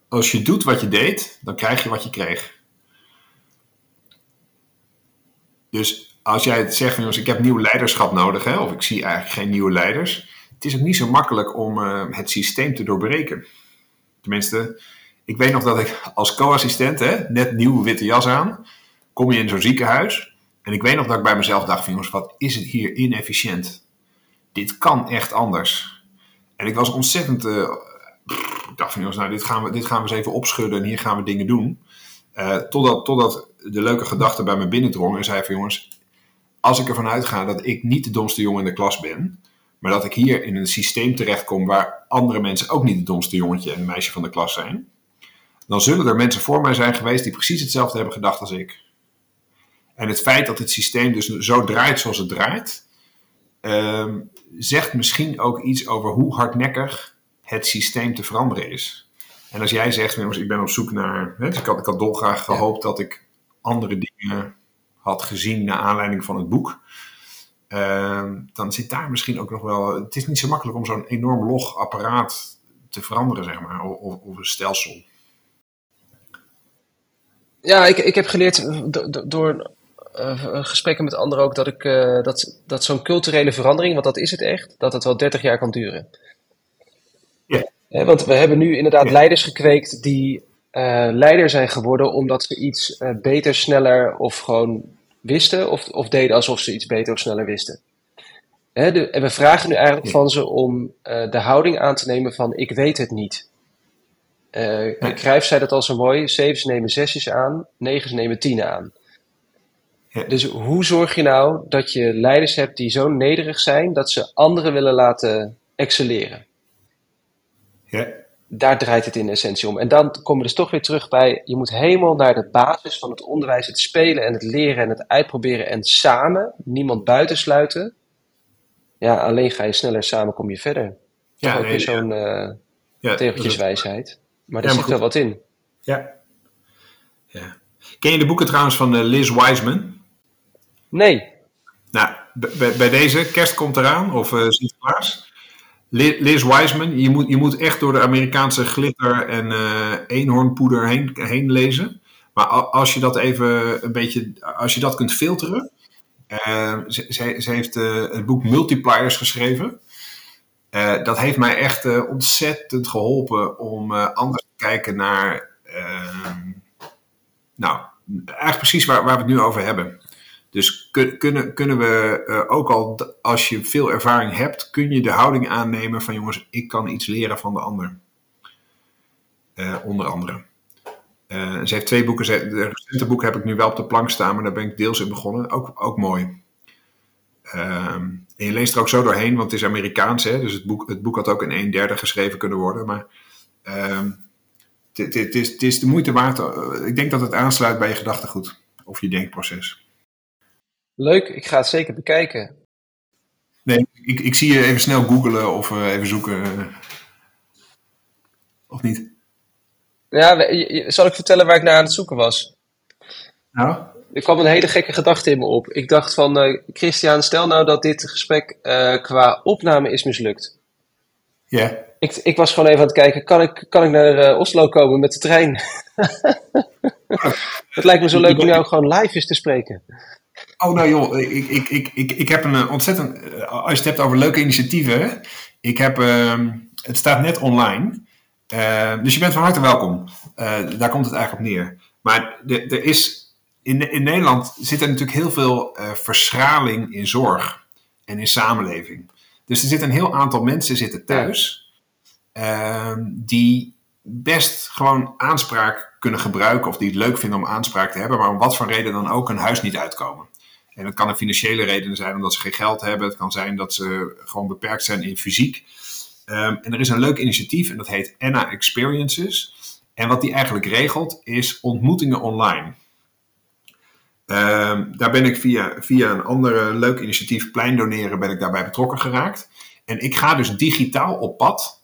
als je doet wat je deed, dan krijg je wat je kreeg. Dus als jij het zegt, van, jongens, ik heb nieuw leiderschap nodig, hè, of ik zie eigenlijk geen nieuwe leiders, het is ook niet zo makkelijk om eh, het systeem te doorbreken. Tenminste, ik weet nog dat ik als co-assistent, net nieuwe witte jas aan, kom je in zo'n ziekenhuis. En ik weet nog dat ik bij mezelf dacht jongens, wat is het hier inefficiënt. Dit kan echt anders. En ik was ontzettend, pff, ik dacht van jongens, nou dit gaan, we, dit gaan we eens even opschudden en hier gaan we dingen doen. Eh, totdat, totdat de leuke gedachte bij me binnendrong en zei van jongens, als ik ervan uitga dat ik niet de domste jongen in de klas ben, maar dat ik hier in een systeem terechtkom waar andere mensen ook niet het domste jongetje en meisje van de klas zijn, dan zullen er mensen voor mij zijn geweest die precies hetzelfde hebben gedacht als ik. En het feit dat het systeem dus zo draait zoals het draait, ehm, zegt misschien ook iets over hoe hardnekkig het systeem te veranderen is. En als jij zegt, jongens, ik ben op zoek naar. Hè, dus ik, had, ik had dolgraag gehoopt dat ik andere dingen had gezien naar aanleiding van het boek. Ehm, dan zit daar misschien ook nog wel. Het is niet zo makkelijk om zo'n enorm log apparaat te veranderen, zeg maar, of, of- of een stelsel. Ja, ik, ik heb geleerd do- do- door eh, gesprekken met anderen ook dat, ik, eh, dat, dat zo'n culturele verandering, want dat is het echt, dat het wel 30 jaar kan duren. Ja. Want we hebben nu inderdaad Ja. leiders gekweekt die leider zijn geworden omdat ze iets beter, sneller of gewoon wisten of, of deden alsof ze iets beter of sneller wisten. Hè, de- en we vragen nu eigenlijk Ja. van ze om de houding aan te nemen van ik weet het niet. Eh Ja. Cruijff zei dat al zo mooi, zevens nemen zesjes aan, negens nemen tienen aan. Ja. Dus hoe zorg je nou dat je leiders hebt die zo nederig zijn dat ze anderen willen laten excelleren? Ja, Daar draait het in essentie om. En dan komen we dus toch weer terug bij, je moet helemaal naar de basis van het onderwijs, het spelen en het leren en het uitproberen en samen, niemand buitensluiten. Ja, alleen ga je sneller, samen kom je verder. ja, Toch ook nee, weer zo'n eh ja, tegeltjeswijsheid. Maar Ja, er maar zit wel wat in. Ja. ja. Ken je de boeken trouwens van eh, Liz Wiseman? Nee, Nou, bij, deze, kerst komt eraan, of eh Sinterklaas. Li- Liz Wiseman, je moet, je moet echt door de Amerikaanse glitter en eh eenhoornpoeder heen, heen lezen. Maar als je dat even een beetje, als je dat kunt filteren. ze, ze, ze heeft het boek Multipliers geschreven. Eh, dat heeft mij echt eh, ontzettend geholpen om eh, anders te kijken naar. ehm, nou, eigenlijk precies waar, waar we het nu over hebben. Dus kun- kunnen, kunnen we ook al, als je veel ervaring hebt, kun je de houding aannemen van jongens, ik kan iets leren van de ander. Onder andere. Ze heeft twee boeken, de recente boek heb ik nu wel op de plank staan, maar daar ben ik deels in begonnen. Ook, ook mooi. Ehm, en je leest er ook zo doorheen, want het is Amerikaans, hè, dus het boek, het boek had ook in een derde geschreven kunnen worden. Maar ehm, het- het is, is de moeite waard. eh, Ik denk dat het aansluit bij je gedachtegoed of je denkproces. leuk. Ik ga het zeker bekijken. Nee, ik, ik zie je even snel googlen of eh, even zoeken. eh. Of niet? Ja, zal ik vertellen waar ik naar aan het zoeken was? Nou? Er kwam een hele gekke gedachte in me op. Ik dacht van, uh, Christian, stel nou dat dit gesprek uh, qua opname is mislukt. Ja. Ik, ik was gewoon even aan het kijken, kan ik, kan ik naar uh, Oslo komen met de trein? het lijkt me zo leuk om jou gewoon live eens te spreken. Oh, nou joh, ik, ik, ik, ik, ik heb een ontzettend. Als je het hebt over leuke initiatieven. Ik heb. Uh, het staat net online. Dus je bent van harte welkom. Daar komt het eigenlijk op neer. Maar er is. In, in Nederland zit er natuurlijk heel veel uh, verschraling in zorg en in samenleving. Dus er zit een heel aantal mensen zitten thuis. Ehm, die best gewoon aanspraak kunnen gebruiken. Of die het leuk vinden om aanspraak te hebben. Maar om wat voor reden dan ook een huis niet uitkomen. En dat kan een financiële reden zijn omdat ze geen geld hebben. Het kan zijn dat ze gewoon beperkt zijn in fysiek. Um, en er is een leuk initiatief en dat heet Anna Experiences. En wat die eigenlijk regelt is ontmoetingen online. Um, daar ben ik via, via een ander leuk initiatief, Plein Doneren, ben ik daarbij betrokken geraakt. En ik ga dus digitaal op pad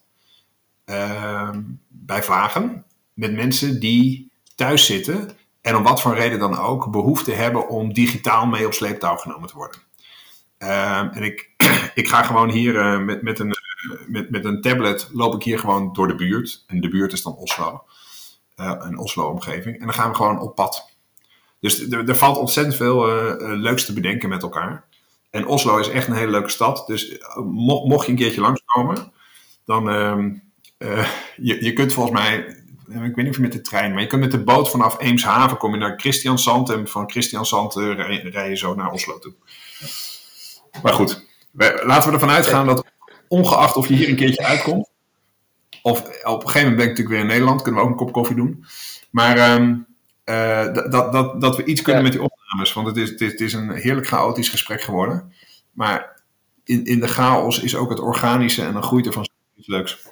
um, bij Vlagen met mensen die thuis zitten en om wat voor reden dan ook behoefte hebben om digitaal mee op sleeptouw genomen te worden. Um, en ik, ik ga gewoon hier uh, met, met, een, met, met een tablet loop ik hier gewoon door de buurt. En de buurt is dan Oslo. Uh, een Oslo-omgeving. En dan gaan we gewoon op pad. Dus er valt ontzettend veel leuks te bedenken met elkaar. En Oslo is echt een hele leuke stad. Dus mo mocht je een keertje langskomen, dan uh, je, je kunt volgens mij, ik weet niet of je met de trein, maar je kunt met de boot vanaf Eemshaven kom je naar Christiansand en van Christiansand uh, rij, je zo naar Oslo toe. Maar goed, laten we ervan uitgaan dat ongeacht of je hier een keertje uitkomt, of op een gegeven moment ben ik natuurlijk weer in Nederland, kunnen we ook een kop koffie doen. Maar um, uh, dat, dat, dat we iets kunnen ja. met die opnames, want het is, het, is, het is een heerlijk chaotisch gesprek geworden. Maar in, in de chaos is ook het organische en dan groeit er van iets leuks.